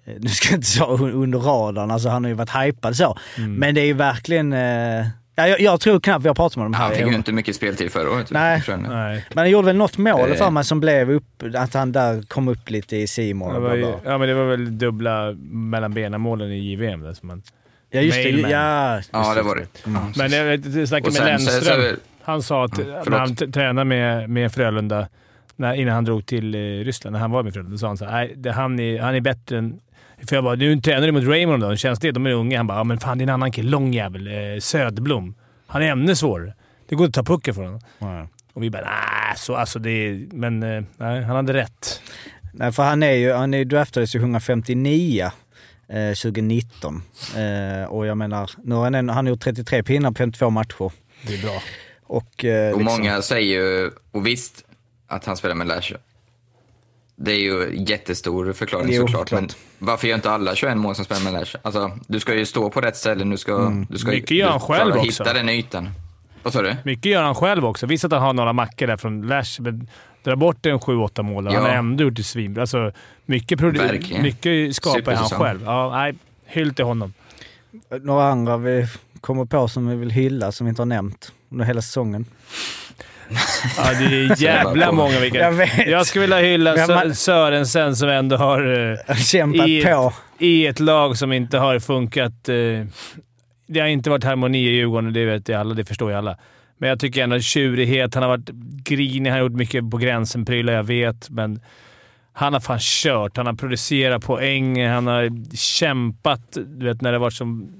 nu ska jag inte säga under radarn, alltså han har ju varit hypad så. Mm. Men det är ju verkligen... Eh, ja, jag, jag tror knappt vi har pratat med honom Han här. fick ju inte mycket speltid förra året. Nej. Frölunda. Nej. Men han gjorde väl något mål Eh. för mig som blev upp, att han där kom upp lite i bla. ja, men det var väl dubbla mellan benen målen i JVM. Där, som man, Ja just det, Mailman. ja. just Ja, det var det. men jag, snackade med Lennström. Han sa att Ja, när han tränade med, med Frölunda, när, innan han drog till eh, Ryssland, när han var med Frölunda, sa han så här, Nej, det, han, är, han är bättre än... För jag bara, nu tränar du mot Raymond då, känns det? De är unga. Han bara, ja men fan det är en annan kille. Lång jävel. Eh, Söderblom. Han är ännu svårare. Det går inte att ta pucken från honom. Ja. Och vi bara, nej, så alltså det är... Men eh, nej, han hade rätt. Nej, för han är ju, han är, draftades ju 159 eh, 2019. Eh, och jag menar, nu har han, en- han har gjort 33 pinnar på 52 matcher. Det är bra. Och, eh, Och liksom, många säger ju, och visst, att han spelar med Lasher. Det är ju jättestor förklaring Jo, såklart, klart. men varför gör inte alla 21 mål som spelar med Lasher? Alltså, du ska ju stå på rätt ställe, du ska, Mm. du ska Mycket gör han du själv ska också. hitta den ytan. Vad sa du? Mycket gör han själv också. Visst att han har några mackor där från Lash, men dra bort en 7-8 mål. Han Ja. har ändå gjort det svinbra. Alltså, mycket, mycket skapar han själv. Ja, nej, hyll till honom. Några andra vi kommer på som vi vill hylla, som vi inte har nämnt under hela säsongen. Ja, det är jävla många vi kan... Jag vet. Jag skulle vilja hylla man- Sörensen som ändå har... eh, Kämpat I- på. i ett lag som inte har funkat. Eh, det har inte varit harmoni i Djurgården, det vet ju alla. Det förstår ju alla. Men jag tycker ändå tjurighet. Han har varit grinig, han har gjort mycket på gränsen prylar, jag vet. Men han har fan kört. Han har producerat poäng, han har kämpat. Du vet när det har varit som,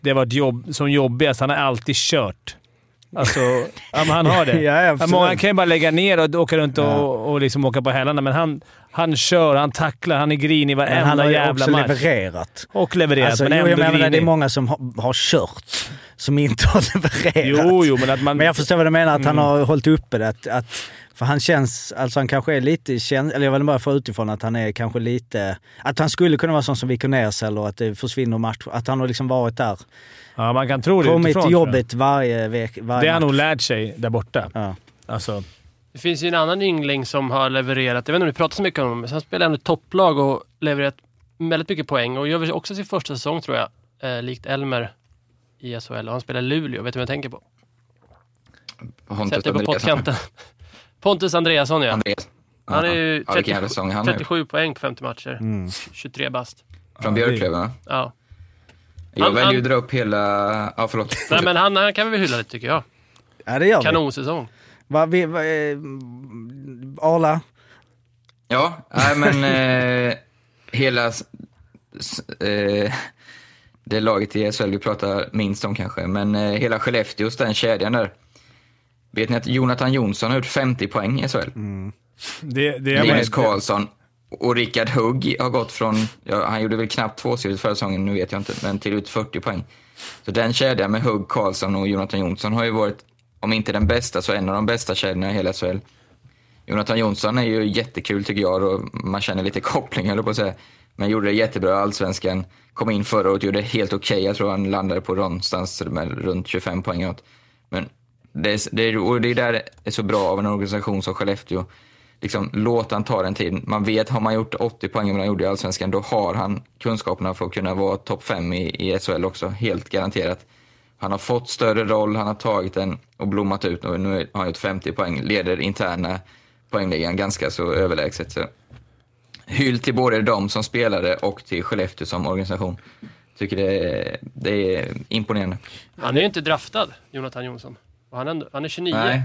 det har varit jobb, som jobbigast. Han har alltid kört. Alltså, ja, han har det. Ja. Många kan ju bara lägga ner och åka runt och, och liksom åka på hälarna, men han, han kör, han tacklar, han är grinig varenda han har ju jävla också match. levererat. Och levererat, Alltså, men jo, ändå jag menar, det är många som har, har kört, som inte har levererat. Jo, jo, men att man... Men jag förstår vad du menar, att han Mm. har hållit uppe det. Att, att, för han känns, alltså han kanske är lite, känd, eller jag vill bara få utifrån att han är kanske lite, att han skulle kunna vara sån som viker ner sig eller att det försvinner matcher. Att han har liksom varit där. Ja, man kan tro det Kommit utifrån, jag. jobbet varje vecka. Det har han nog match. lärt sig där borta. Ja. Alltså, Det finns ju en annan yngling som har levererat, jag vet inte om vi pratar så mycket om honom, men han spelar ändå topplag och levererat väldigt mycket poäng och gör också sin första säsong tror jag, eh, likt Elmer i SHL. Och han spelar Luleå, vet du vad jag tänker på? Sätter på pottkanten. Pontus Andreasson ja. Andreas. Han är ju ja, vilken 37, jävla säsong han har gjort. 37 poäng på 50 matcher. Mm. 23 bast. Från Björklöven, va? Ja. Jag Han- väljer ju dra upp hela... Ja, förlåt. Nej men han, han kan vi väl hylla lite tycker jag. ja, det gör vi. Kanonsäsong. Va, vi va, eh, Arla? Ja, nej men eh, hela s- eh, det laget i SHL vi pratar minst om kanske, men eh, hela Skellefteås, den kedjan där. Vet ni att Jonathan Jonsson har gjort 50 poäng i SHL? det, det är Linus Karlsson och Rickard Hugg har gått från, ja, han gjorde väl knappt tvåsiffrigt förra säsongen, nu vet jag inte, men till ut 40 poäng. Så den kedjan med Hugg, Karlsson och Jonathan Jonsson har ju varit, om inte den bästa, så en av de bästa kedjorna i hela SHL. Jonathan Jonsson är ju jättekul tycker jag och man känner lite koppling höll på att säga. Men gjorde det jättebra i Allsvenskan. Kom in förra året och gjorde det helt okej. Jag tror han landade på någonstans med runt 25 poäng. åt. Men det är, det, är, och det är där det är så bra av en organisation som Skellefteå. Liksom, låt han ta den tiden. Man vet, har man gjort 80 poäng som han gjorde i Allsvenskan, då har han kunskaperna för att kunna vara topp 5 i, i SHL också. Helt garanterat. Han har fått större roll, han har tagit den och blommat ut och nu har han gjort 50 poäng. Leder interna poängligan ganska så överlägset. Så. Hyll till både de som spelare och till Skellefteå som organisation. Tycker det är, det är imponerande. Han är ju inte draftad, Jonathan Jonsson. Och han, han är 29. Nej.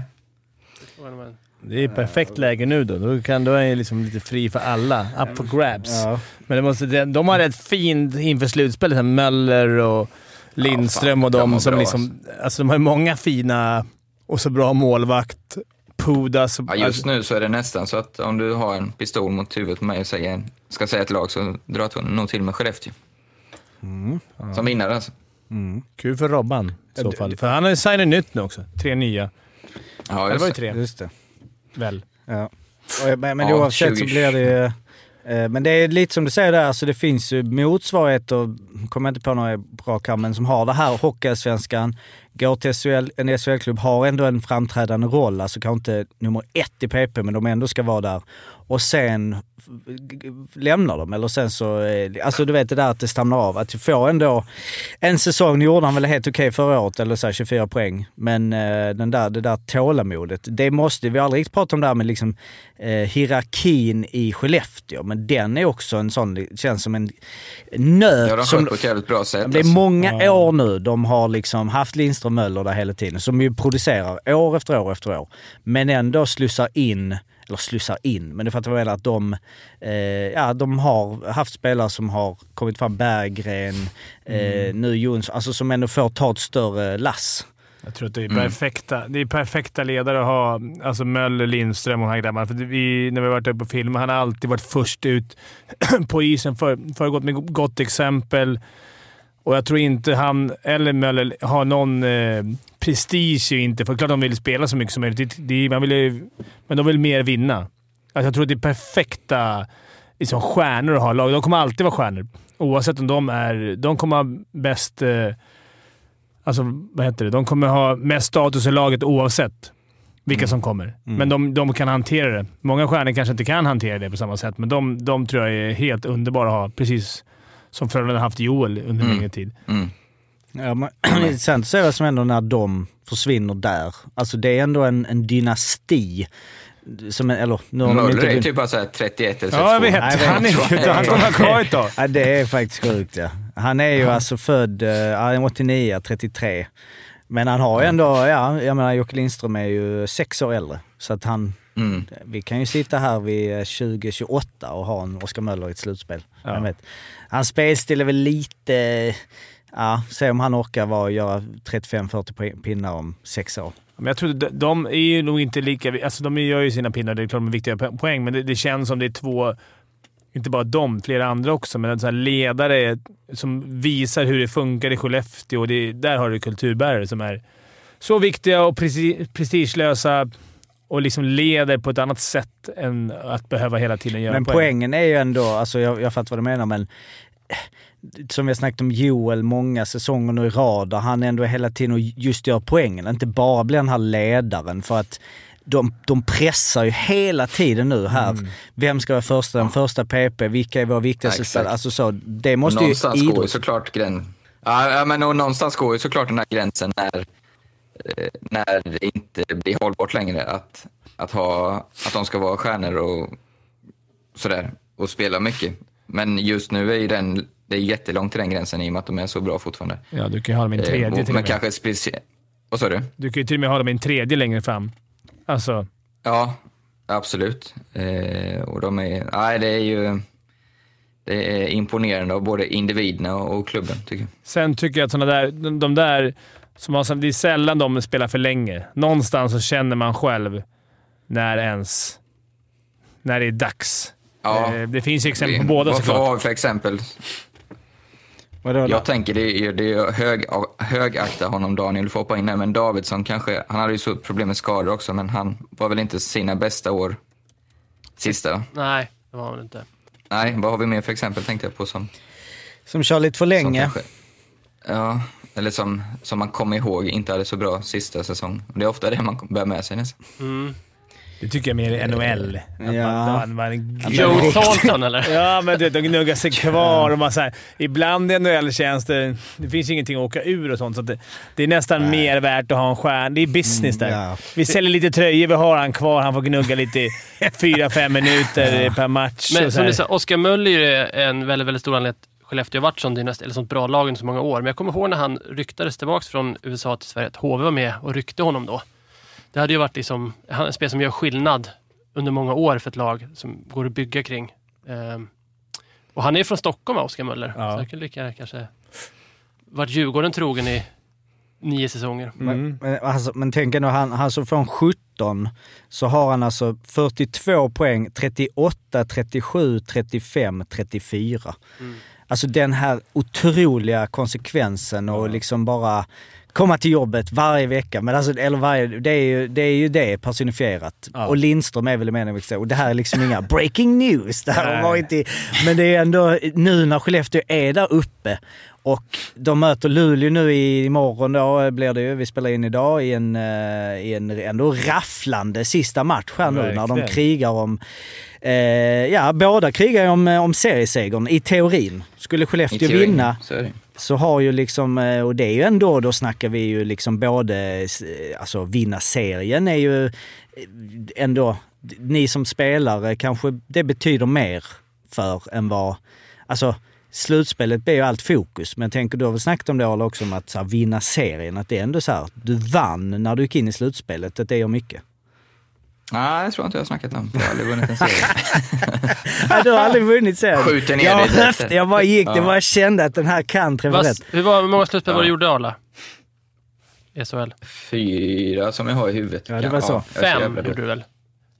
Det är perfekt läge nu då. Då, kan, då är jag liksom lite fri för alla. Up for grabs. Ja. Men det måste, de har rätt fint inför slutspelet. Möller och Lindström och de som bra, liksom... Alltså de har många fina och så bra målvakt. Pudas. Ja, just nu så är det nästan så att om du har en pistol mot huvudet på mig och säger, ska säga ett lag så drar jag nog till med Skellefteå. Som vinnare alltså. Kul för Robban i så fall. För han har ju signat nytt nu också. Tre nya. Ja, Det var ju tre, Just det. väl? Ja. Och, men men Ja, oavsett så 20. blir det ju... eh, Men det är lite som du säger där, alltså det finns ju motsvarigheter, kommer inte på några bra kam, men som har det här Hockeyallsvenskan, går till SHL, en SHL-klubb, har ändå en framträdande roll, alltså kanske inte nummer ett i PP, men de ändå ska vara där. Och sen lämnar de, eller sen så, eh, alltså du vet det där att det stannar av. Att du får ändå, en säsong, gjorde han väl helt okej förra året, eller så här 24 poäng. Men eh, den där, det där tålamodet, det måste, vi har aldrig riktigt pratat om det här med liksom eh, hierarkin i Skellefteå, men den är också en sån, känns som en nöt. Ja, de som, på ett jävligt bra sätt. det är alltså. många år nu de har liksom haft Lindström Möller där hela tiden, som ju producerar år efter år efter år. Men ändå slussar in, eller slussar in, men det fattar vad jag menar, att de, eh, ja, de har haft spelare som har kommit fram, Berggren, eh, nu Jonsson, alltså som ändå får ta ett större lass. Jag tror att det är Mm. perfekta, det är perfekta ledare att ha. Alltså Möller, Lindström och de här grabbarna. För vi, när vi har varit uppe på film, han har alltid varit först ut på isen, för, föregått med gott exempel. Och jag tror inte han eller Möller har någon eh, prestige ju inte. För klart de vill spela så mycket som möjligt. Det, man vill ju, men de vill mer vinna. Alltså jag tror att det är perfekta liksom, stjärnor att ha i lag. De kommer alltid vara stjärnor. Oavsett om de är... De kommer ha bäst... Eh, Alltså, vad heter det? De kommer ha mest status i laget oavsett vilka som kommer. Men de, de kan hantera det. Många stjärnor kanske inte kan hantera det på samma sätt, men de, de tror jag är helt underbara att ha. Precis som Frölunda har haft Joel under Mm. längre tid. Mm. Ja, men, intressant att se vad som händer när de försvinner där. Alltså det är ändå en, en dynasti. Som, en- eller, nu har de Möller inte är typ bara så här 31 eller 32. Ja, jag vet. Nej, jag Han, vet. är, han kommer ha kvar ett tag. Ja, det är faktiskt sjukt ja. Han är ju alltså född eh, ja, 89, 33. Men han har ju ändå, ja, jag menar Jocke Lindström är ju sex år äldre. Så att han, Mm. vi kan ju sitta här vid eh, 2028 och ha en Oskar Möller i ett slutspel. Ja. Hans spelstil är väl lite, ja, se om han orkar vara, göra 35-40 pinnar om sex år. Men jag tror de, de är ju nog inte lika... Alltså de gör ju sina pinnar, det är klart de är viktiga poäng, men det, det känns som det är två, inte bara de, flera andra också, men en sån här ledare som visar hur det funkar i Skellefteå. Och det, där har du kulturbärare som är så viktiga och prestigelösa och liksom leder på ett annat sätt än att behöva hela tiden göra Men poäng. poängen är ju ändå, alltså jag, jag fattar vad du menar, men som vi har snackat om Joel många säsonger nu i rad, där han ändå hela tiden och just gör poängen. Inte bara blir den här ledaren för att de, de pressar ju hela tiden nu här. Mm. Vem ska vara första, den första PP? Vilka är våra viktigaste Exakt. spelare? Alltså så, det måste ju någonstans går ju såklart gränsen. Ja, ja, men och någonstans går ju såklart den här gränsen när, när det inte blir hållbart längre att, att, ha, att de ska vara stjärnor och sådär och spela mycket. Men just nu är ju den, det är jättelångt till den gränsen i och med att de är så bra fortfarande. Ja, du kan ju ha dem i en Eh, tredje och- till och Men med. kanske speciellt... Vad sa du? Du kan ju till och med ha dem i en tredje längre fram. Alltså, Ja, absolut. Eh, och de är, nej, det är ju det är imponerande av både individerna och, klubben, tycker jag. Sen tycker jag att såna där, de där som har, det är sällan de spelar för länge. Någonstans så känner man själv när ens... När det är dags. Ja, Eh, det finns ju exempel på båda vad såklart. har vi för exempel? Jag tänker det är, det är hög, högakta honom Daniel, du får hoppa in där, men Davidsson kanske, han hade ju så problem med skador också, men han var väl inte sina bästa år sista? Nej, det var han inte. Nej, vad har vi mer för exempel tänkte jag på som, Som kör lite för som länge. kanske, ja, eller som, som man kommer ihåg inte hade så bra sista säsong. Det är ofta det man bär med sig nästan. Mm. Det tycker jag mer är NHL. Att Ja. Man, man, man, Joe Thornton eller? Ja, men du vet, de gnuggar sig kvar och man så här, Ibland i NHL känns det... Det finns ingenting att åka ur och sånt, så att det, det är nästan mer värt att ha en stjärna. Det är business där. Mm, ja. Vi säljer lite tröjor, vi har han kvar. Han får gnugga lite i fyra, fem minuter per match. Men och så som du sa, Oskar Möller är en väldigt, väldigt stor anledning Skellefteå har varit sån dynast, eller sånt bra lag under så många år. Men jag kommer ihåg när han ryktades tillbaka från USA till Sverige, att HV var med och ryckte honom då. Det hade ju varit liksom, han är en spelare som gör skillnad under många år för ett lag som går att bygga kring. Ehm, och han är ju från Stockholm, Oskar Möller. Ja. Så det kan lika kanske varit Djurgården trogen i nio säsonger. Men, men, alltså, men tänk ändå, han, alltså från 17 så har han alltså 42 poäng, 38, 37, 35, 34. Alltså den här otroliga konsekvensen och liksom bara komma till jobbet varje vecka. Men alltså, eller varje, det, är ju, det är ju det personifierat. Ja. Och Lindström är väl med så. Och det här är liksom inga breaking news. Det här har varit i, men det är ändå nu när Skellefteå är där uppe och de möter Luleå nu i, imorgon då blir det ju, vi spelar in idag, i en, eh, i en ändå rafflande sista match här nu när de Verkligen. krigar om Eh, ja, båda krigar om, om seriesegern i teorin. Skulle Skellefteå teorin, vinna det. så har ju liksom, eh, och det är ju ändå, då snackar vi ju liksom både, eh, alltså vinna serien är ju eh, ändå, ni som spelare kanske det betyder mer för än vad, alltså slutspelet blir ju allt fokus. Men jag tänker, du har väl snackat om det Arla, också om att så här, vinna serien, att det är ändå så här, du vann när du gick in i slutspelet, att det gör mycket. Nej, det tror jag inte jag har snackat om. Jag har aldrig vunnit en serie. Du har aldrig vunnit serien. Skjuter ner jag, dig höfte, jag bara gick, det Ja. bara kände att den här kan träffa rätt. hur, var, hur många slutspel var det Ja. du gjorde Arla? SHL? Fyra som jag har i huvudet. Ja, det var så. jag är så Fem gjorde du väl?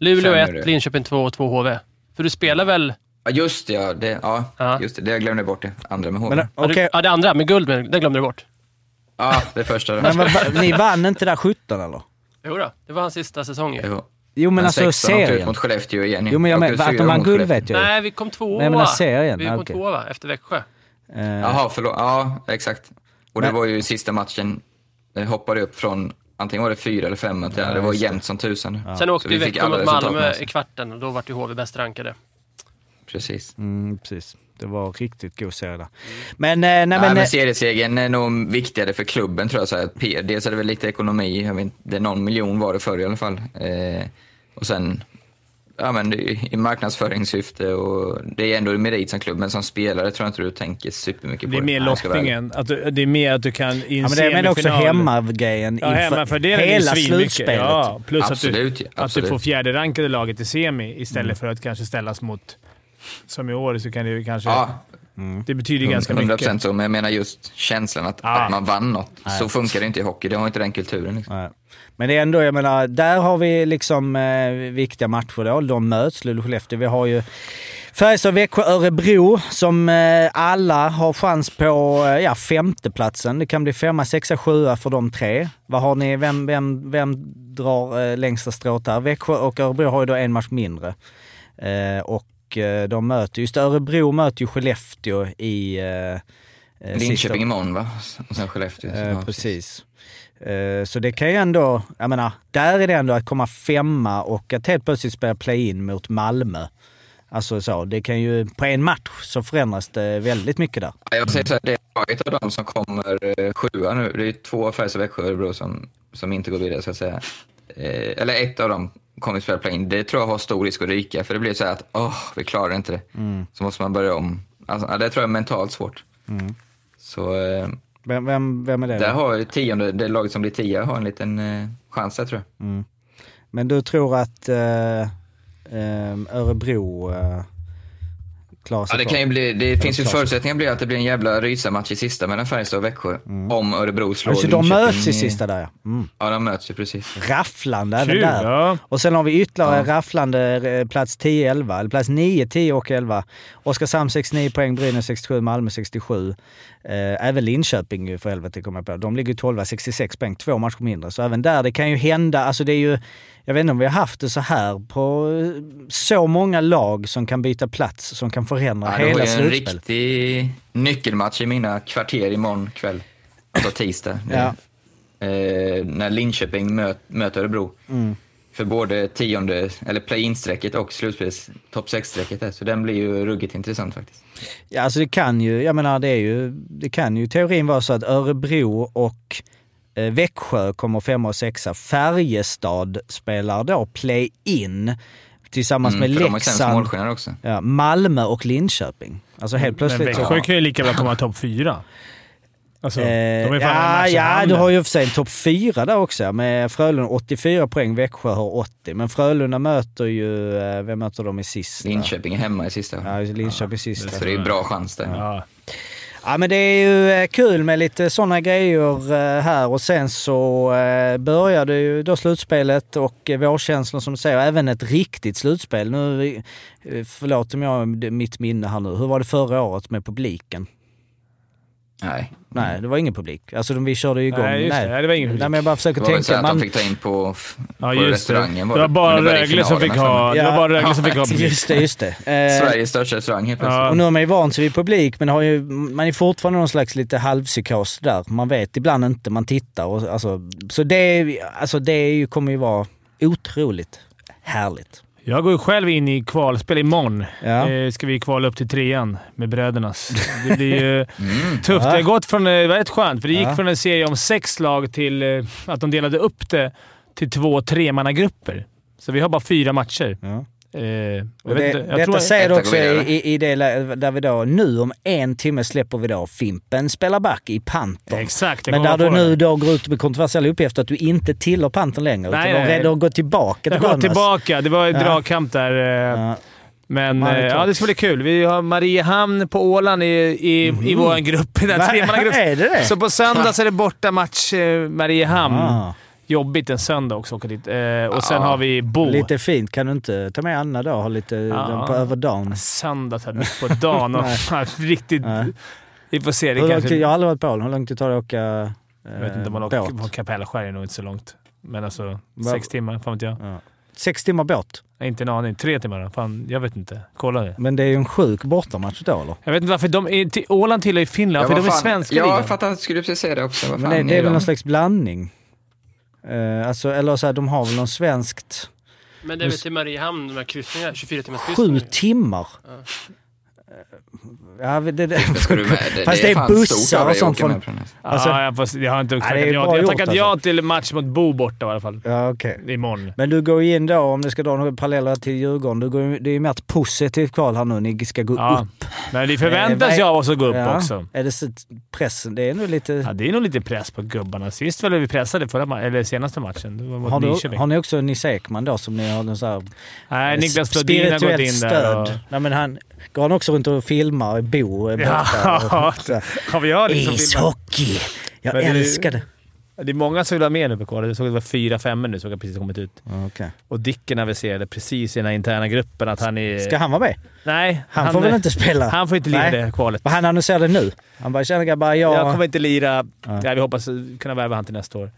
Luleå Fem 1, gjorde jag. Linköping 2 och 2 HV. För du spelar väl... Ja, just det. Ja, det, ja, Ja. just det. Det jag glömde bort det. Andra med HV. Men, Ja, Ja, det andra med guld, men det glömde du bort. Ja, det första. Då. men vad- ni vann inte där 17 eller? Jo då, det var hans sista säsong ju. Jo. Men Men alltså 16 åkte ut serien. mot Skellefteå igen. Jo men jag menar, att de vann guld vet jag ju. Nej, vi kom tvåa. Nej, jag menar serien. Vi Ja, kom okej. tvåa va? Efter Växjö. Eh, Jaha, förlåt. Ja, exakt. Och det Men- var ju sista matchen. Det hoppade upp från, antingen var det fyra eller fem. Ja, det var det. jämnt som tusan. Sen Så åkte vi Växjö mot Malmö i kvarten och då vart ju HV bäst rankade. Precis. Mm, precis. Det var riktigt god serie där. Men, eh, nej, Nej, men... men eh, seriesegern är nog viktigare för klubben tror jag. Så här, att P- dels är det väl lite ekonomi, jag vet, det är någon miljon var det förr i alla fall. Eh, och sen, ja men det är i marknadsföringssyfte och det är ändå en merit som klubb, men som spelare tror jag inte du tänker supermycket Det är på mer jag ska vara ärlig. lottningen. Att du, det är mer att du kan i en ja, men det men också hemmagrejen Ja, hemma, för det är hela slutspelet. Ja, plus Absolut, att, du, ja, att du absolut. får fjärde rankade laget i semi istället Mm. för att kanske ställas mot... Som i år så kan det ju kanske... Ja, Det betyder ganska 100% mycket. så, men jag menar just känslan att, Ja. att man vann något. Så funkar det inte i hockey, det har inte den kulturen. Liksom. Nej. Men det är ändå, jag menar, där har vi liksom eh, viktiga matcher då. De möts, Luleå och Skellefteå. Vi har ju Färjestad, Växjö, Örebro som eh, alla har chans på eh, ja, femteplatsen. Det kan bli femma, sexa, sjua för de tre. Vad har ni, vem, vem, vem drar eh, längsta strået där? Växjö och Örebro har ju då en match mindre. Eh, och eh, de möter, just Örebro möter ju Skellefteå i eh, eh, sista- Linköping imorgon va? Och sen Skellefteå. Eh, precis. Eh, så det kan ju ändå, jag menar, där är det ändå att komma femma och att helt plötsligt spela play-in mot Malmö. Alltså så, det kan ju, på en match så förändras det väldigt mycket där. Jag säger så här, det är ett av dem som kommer sjua nu. Det är två Färjestad, Växjö och Örebro som, som inte går vidare så att säga. Eh, eller ett av dem kommer spela play-in. Det tror jag har stor risk att ryka, för det blir så här att åh, vi klarar inte det. Så måste man börja om. Alltså, det tror jag är mentalt svårt. Så eh, Vem, vem, vem är det? där har tionde, det laget som blir tia har en liten eh, chans där tror jag. Men du tror att eh, eh, Örebro klarar sig Ja, det kan ju bli, det finns ju förutsättningar blir att det blir en jävla rysarmatch i sista mellan Färjestad och Växjö. Om Örebro slår Alltså de Linköping möts i sista där ja. Mm. Ja, de möts ju precis. Rafflande även där. Ja. Och sen har vi ytterligare Ja. rafflande eh, plats 10-11, eller plats 9, 10 och 11. Oskarshamn 69 poäng, Brynäs 67, Malmö 67. Eh, även Linköping ju för helvete kommer jag på. De ligger 12 66 poäng, två matcher mindre. Så även där, det kan ju hända, alltså det är ju, jag vet inte om vi har haft det så här på eh, så många lag som kan byta plats, som kan förändra Ja, det var hela ju en slutspelet. riktig nyckelmatch i mina kvarter imorgon kväll. Alltså tisdag. Ja. Eh, när Linköping möt, möter Örebro. Mm. För både tionde, eller play-in-strecket och slutspels topp 6-strecket där. Så den blir ju ruggigt intressant faktiskt. Ja, alltså det kan ju, jag menar det är ju, det kan ju teorin vara så att Örebro och Växjö kommer femma och sexa. Färjestad spelar då play-in tillsammans Mm, med de Leksand, ja, Malmö och Linköping. Alltså helt Men plötsligt så... Växjö kan ju lika bra komma topp fyra. Alltså, de Eh, en ja, ja, du har ju för sig en topp fyra där också med Frölunda 84 poäng, Växjö har 80. Men Frölunda möter ju, eh, vem möter de i sista? Linköping är hemma i sista. Ja, Linköping sista. så det är ju bra chans där. Ja. Ja men det är ju eh, kul med lite sådana grejer eh, här och sen så eh, började ju då slutspelet och vårkänslan som du säger, även ett riktigt slutspel. Nu, förlåt om jag har mitt minne här nu. Hur var det förra året med publiken? Nej. Nej, det var ingen publik. Alltså de- vi körde ju igång. Nej, just det. Nej, det var ingen publik. Nej, men jag bara Det försöker var väl så tänka. att de Man, fick ta in på, Ja, på just det. restaurangen. Det var bara det Rögle som fick ha, det Ja. var bara Rögle som fick ha publik. just det, just det. Eh, Sveriges största restaurang helt plötsligt. Ja. Och nu har man ju vant sig vid publik, men har ju, man är fortfarande någon slags lite halvpsykos där. Man vet ibland inte, man tittar. Och, alltså, så det, är- alltså, det är ju, kommer ju vara otroligt härligt. Jag går ju själv in i kvalspel imorgon. Ja. Eh, ska vi kvala upp till trean med brödernas. Det blir ju Mm. tufft. Det har gått från... eh, Det var rätt skönt, för det gick Ja. från en serie om sex lag till eh, att de delade upp det till två tremannagrupper. Så vi har bara fyra matcher. Ja. Eh, jag Och vet det, inte, jag detta tror, säger du också i, i det där vi då, nu om en timme släpper vi då Fimpen spelar back i Pantern. Exakt. Men där du nu det. då går ut med kontroversiella uppgifter att du inte tillhör Pantern längre. Nej, utan nej, du har gått tillbaka till Jag har gått tillbaka. Det var en Ja. dragkamp där. eh, Ja. Men eh, ja, det ska bli kul. Vi har Mariehamn på Åland i, i, i vår grupp. Den här Va? tremannagruppen. Är det det? Så på söndag så är det borta match eh, Mariehamn. Ah, Jobbigt en söndag också åka dit. Eh, och sen Ja. har vi Bo. lite fint. Kan du inte ta med Anna då och ha lite Ja. på över dagen? Söndag så här, mitt på dagen. och, riktigt... Nej. Vi får se. Det Hur långt, kanske, jag har aldrig varit på Åland. Hur långt det tar det att åka eh, jag vet inte man båt? åker på Kapellskär är nog inte så långt. Men alltså, Va- sex timmar. Fan vet jag. Ja. Sex timmar båt. Nej, Inte en aning. Tre timmar då? Fan, jag vet inte. Kolla det. Men det är ju en sjuk bortamatch då eller? Jag vet inte varför. De är, till, Åland tillhör ju Finland, för vad de är svenska Ja, ligan. jag fattar. Skulle precis säga det också. Vad Men fan det, det är väl någon slags blandning? Eh, alltså, eller så här, de har väl någon svenskt... Men det är väl till Mariehamn, de här kryssningarna, 24 timmars Sju kryssningar. timmar! Ja, det, det, Det ska du med. Det, Fast det är bussar och sånt från-. Alltså- ja, jag, fast jag har inte Ja, det tackat ja. bra Jag har gjort, tackat ja alltså. till match mot Bo borta i alla fall. Ja, okej. Imorgon. Men du går ju in då, om du ska dra några paralleller till Djurgården, du går, ju- det är ju mer ett positivt kval här nu. Ni ska gå Ja. upp. Men det förväntas Eh, ju av oss att gå upp Ja. också. Är det så, pressen? Det är nog lite... Ja, det är nog lite press på gubbarna. Sist var det vi pressade förra ma- eller senaste matchen. Det var mot har, du, har ni också Nisse Ekman då som ni har någon så här Nej, Niklas Flodin har gått in där. stöd? Och... Nej, men han, går han också runt och filmar Bo eh? Ja, och, har vi hört liksom filmen? Ishockey! Jag Men älskar det. Det är många som vill ha med nu på kvalet. Jag såg att det var fyra femmor nu som har precis kommit ut. Ja, okej. Och Dicken aviserade precis i den här interna gruppen att han är... Ska han vara med? Nej, Han, får väl inte spela? Han får inte lira Nej. det kvalet. Men han annonserade nu. Han bara “tjena grabbar, jag...” Jag kommer inte lira. Ja. Ja, vi hoppas kunna värva han till nästa år.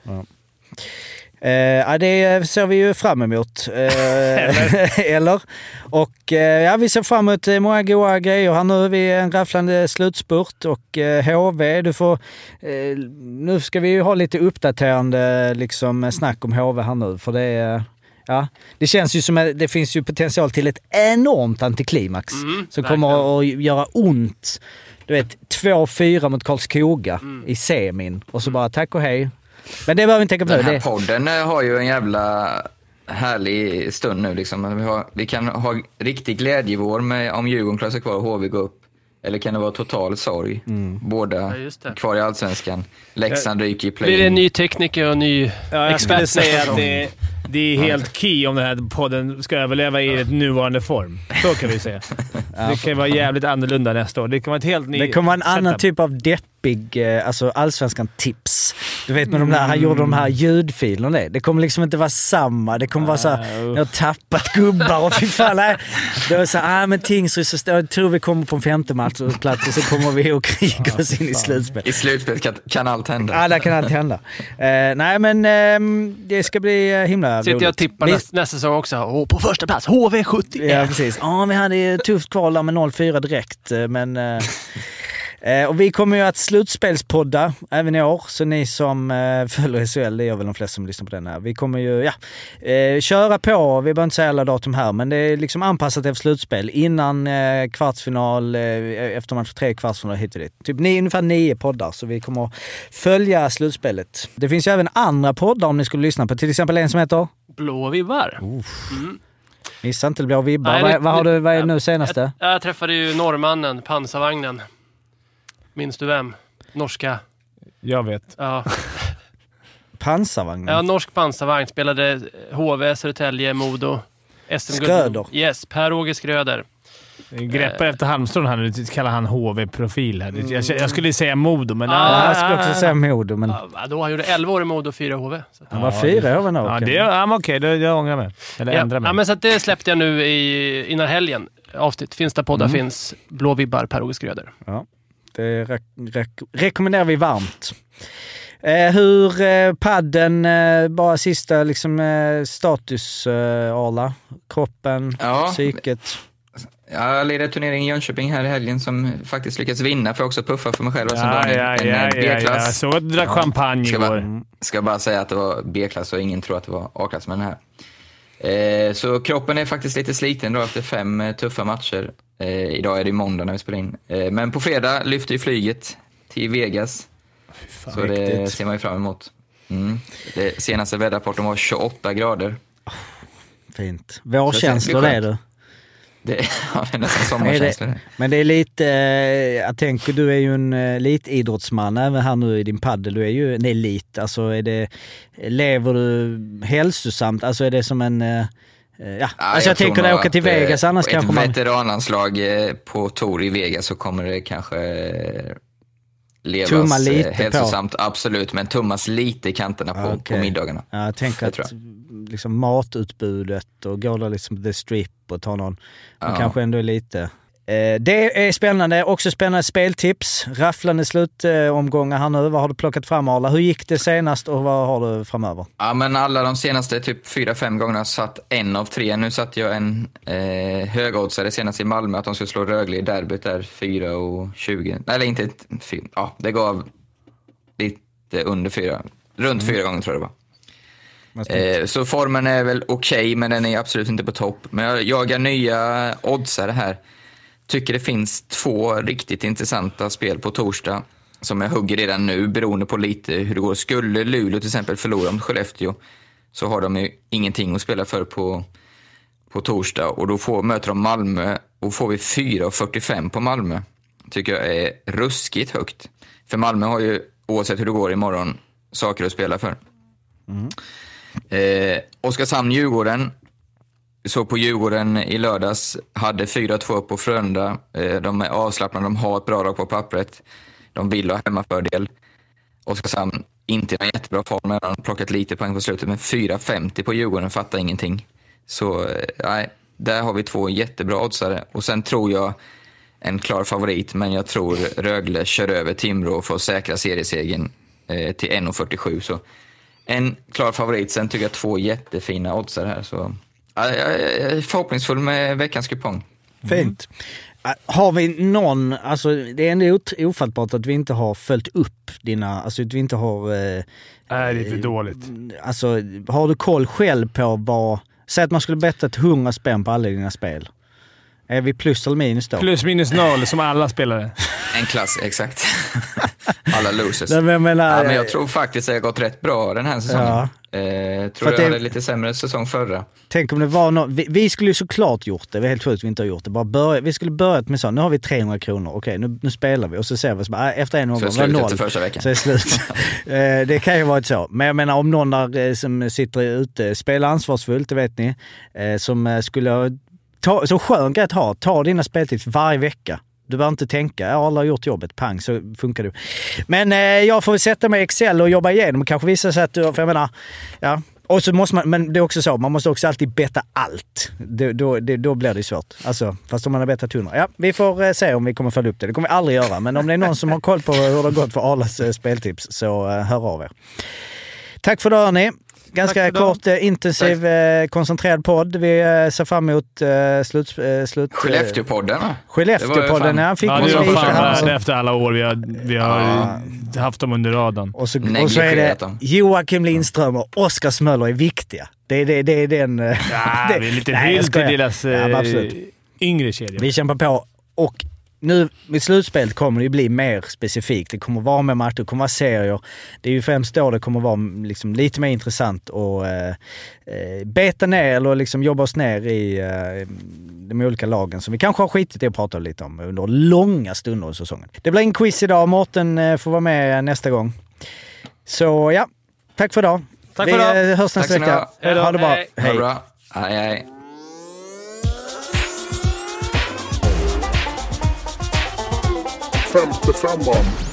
Eh, det ser vi ju fram emot. Eh, eller? Och eh, ja, vi ser fram emot eh, många goda grejer här nu. Vi är en rafflande slutspurt och eh, HV, du får... Eh, nu ska vi ju ha lite uppdaterande liksom, snack om HV här nu, för det är... Ja, det känns ju som att det finns ju potential till ett enormt antiklimax Mm, som kommer att göra ont. Du vet, 2-4 mot Karlskoga Mm. i semin och så bara tack och hej. Men det behöver vi inte tänka på Den här Det, podden eh, har ju en jävla härlig stund nu. Liksom. Vi, har, vi kan ha riktig glädjevår med om Djurgården klarar sig kvar och HV går upp. Eller kan det vara total sorg? Mm. Båda Ja, kvar i Allsvenskan. Leksand ryker i Blir det en ny tekniker och ny Ja, jag skulle expert säga nästa att det, det är helt key om den här podden ska överleva i ett nuvarande form. Så kan vi säga. Det kan vara jävligt annorlunda nästa år. Det kan vara ett helt ny Det kommer vara en annan setup. typ av deppig, eh, alltså allsvenskan-tips. Du vet med de där, han gjorde de här ljudfilerna det. Det kommer liksom inte vara samma. Det kommer vara såhär, Ah, jag har tappat gubbar och fy fan. Nej. Det var såhär, ah men Tingsryd, så jag tror vi kommer på en femte match och plats och så kommer vi att kriga oss in i slutspel. I slutspelet kan, kan allt hända. Ja, där kan allt hända. Eh, nej men ehm, det ska bli eh, himla Sitter jag och roligt. tippar Vi- nästa, nästa säsong också. Åh, på första plats, HV71! Ja, precis. Ja, vi hade tufft kval där med 0-4 direkt, eh, men... eh, och vi kommer ju att slutspelspodda även i år, så ni som eh, följer SHL, det gör väl de flesta som lyssnar på den här. Vi kommer ju, ja, eh, köra på. Vi behöver inte säga alla datum här, men det är liksom anpassat efter slutspel. Innan eh, kvartsfinal, eh, efter match tre kvartsfinal hit och dit. Typ ni, ungefär nio poddar, så vi kommer att följa slutspelet. Det finns ju även andra poddar om ni skulle lyssna på, till exempel en som heter Blå vibbar. Missa inte Blå vibbar. Nej, vad, vad, har du, vad är nu senaste? Jag, jag träffade ju norrmannen, pansarvagnen. Minns du vem? Norska. Jag vet. Ja, Pansarvagnen? ja norsk pansarvagn. Spelade HV, Södertälje, Modo. SM-guld. Skröder. Yes, Per-Åge Skröder. Greppar efter halmstrån här nu. Kallar han HV-profil här. Jag, jag skulle säga Modo, men... Ah, Jag skulle också säga Modo, men Ja, då han gjorde 11 år i Modo och 4 i HV. Han var fyra år nu. Ja, det, ja, men okej. då jag ångrar mig. Eller Ja, ändrar mig. ja, men så det släppte jag nu i, innan helgen. Avsnitt finns där poddar Mm. finns. Blå vibbar, Per-Ove Skröder. Det re re rekommenderar vi varmt. Eh, hur eh, padden, eh, bara sista liksom, eh, status, eh, Arla? Kroppen, Ja, psyket? Jag leder turnering i Jönköping här i helgen som faktiskt lyckats vinna. Får jag också puffa för mig själv. som ja, Daniel. ja, En, ja, eh, ja, ja. Jag B-klass. såg att du drack champagne Ska igår. bara, ska bara säga att det var B-klass och ingen tror att det var A-klass med den här. Eh, så kroppen är faktiskt lite sliten då efter fem eh, tuffa matcher. Eh, idag är det måndag när vi spelar in. Eh, men på fredag lyfter ju flyget till Vegas. så det riktigt. ser man ju fram emot. Mm. Det senaste väderrapporten var 28 grader. Fint. Vårkänslor det det blir du. Det, ja, det är nästan Är sommarkänsla. det, men det är lite, eh, jag tänker du är ju en eh, elitidrottsman även här nu i din paddel. Du är ju en elit. Alltså är det, lever du hälsosamt? Alltså är det som en, eh, eh, ja. alltså jag, tänker jag nog åker till eh, Vegas annars ett kanske man... veteranlandslag eh, på tour i Vegas så kommer det kanske levas Tumma lite eh, på. hälsosamt, absolut, men tummas lite i kanterna på, Okej. på middagarna. Ja, jag tänker att tror liksom matutbudet och går där liksom the strip och tar någon, man Ja. kanske ändå är lite... Eh, det är spännande. Också spännande speltips. Rafflande slutomgångar här nu. Vad har du plockat fram Arla? Hur gick det senast och vad har du framöver? Ja, men alla de senaste typ fyra, fem gångerna satt en av tre. Nu satt jag en eh, högoddsare senast i Malmö att de skulle slå Rögle i derbyt där 4 och 20. Eller inte, ett- fy- ja, det gav lite under fyra. Runt fyra gånger tror jag det var. Eh, så formen är väl okej, men den är absolut inte på topp. Men jag jagar nya oddsare här. Tycker det finns två riktigt intressanta spel på torsdag som jag hugger redan nu beroende på lite hur det går. Skulle Luleå till exempel förlora mot Skellefteå så har de ju ingenting att spela för på, på torsdag och då får, möter de Malmö och får vi 4,45 på Malmö. Tycker jag är ruskigt högt. För Malmö har ju, oavsett hur det går imorgon, saker att spela för. Eh, Oskarshamn-Djurgården såg på Djurgården i lördags. Hade 4-2 på Frölunda. Eh, de är avslappnade, de har ett bra lag på pappret. De vill ha hemmafördel. Oskarshamn, inte i en jättebra form, men de har plockat lite poäng på slutet. Men 4-50 på Djurgården, fattar ingenting. Så eh, nej, där har vi två jättebra oddsare. Och sen tror jag en klar favorit, men jag tror Rögle kör över Timrå för att säkra seriesegern eh, till 1,47. Så en klar favorit. Sen tycker jag två jättefina oddsare här. Så, jag är förhoppningsfull med veckans kupong. Fint. Äh, Har vi någon, alltså det är ändå ofattbart att vi inte har följt upp dina, alltså att vi inte har... Eh, Nej, det är för dåligt. alltså har du koll själv på vad... Säg att man skulle bettat 100 spänn på alla dina spel. Är vi plus eller minus då? Plus minus noll, som alla spelare. En klass, exakt. Alla losers. Nej, men jag menar, Ja, men jag tror faktiskt att det har gått rätt bra den här säsongen. Ja. Eh, tror att jag det- hade lite sämre säsong förra. Tänk om det var något, vi, vi skulle ju såklart gjort det, det är helt sjukt vi inte har gjort det. Bara börja, vi skulle börjat med så, nu har vi 300 kronor, okej nu, nu spelar vi och så ser vi, så bara, äh, efter en omgång, Så är det noll. efter första veckan. Så är det slut. Eh, det kan ju vara så. Men jag menar om någon där eh, som sitter ute, spelar ansvarsfullt, det vet ni, eh, som eh, skulle ha, ta, så skön grej att ha, ta dina speltips varje vecka. Du behöver inte tänka, ja, alla har gjort jobbet, pang så funkar det. Men eh, jag får sätta mig i Excel och jobba igenom. Kanske visa sig att du, för jag menar, ja. Och så måste man, men det är också så, man måste också alltid betta allt. Då, då, då blir det svårt. Alltså, fast om man har bettat 100. Ja, vi får eh, se om vi kommer följa upp det. Det kommer vi aldrig göra. Men om det är någon som har koll på hur det har gått för Arlas eh, speltips så eh, hör av er. Tack för det hörni. Ganska kort, eh, intensiv, eh, koncentrerad podd. Vi eh, ser fram emot eh, slut... Eh, slut eh, Skellefteåpodden va? Skellefteåpodden, ja. Fick Ja, oss det var lite fan här. värde efter alla år vi har, vi har Ja. haft dem under radarn. Och så, och så är det dem. Joakim Lindström och Oskar Smöller är viktiga. Det är, det, det är den... eh, Ja, det- det är lite Nej, jag hyll till skojar. deras Ja, men absolut. yngre kedja. Vi kämpar på och nu med slutspelet kommer det ju bli mer specifikt. Det kommer vara mer matcher, det kommer vara serier. Det är ju främst då det kommer vara liksom lite mer intressant att eh, eh, beta ner eller liksom jobba oss ner i eh, de olika lagen som vi kanske har skitit i att prata lite om under långa stunder i säsongen. Det blir en quiz idag. Mårten eh, får vara med nästa gång. Så ja, tack för idag. Tack vi för idag. eh, hörs nästa vecka. ha. Ha det bra. Hej. Ha det bra. Hej, hej. Femte femman.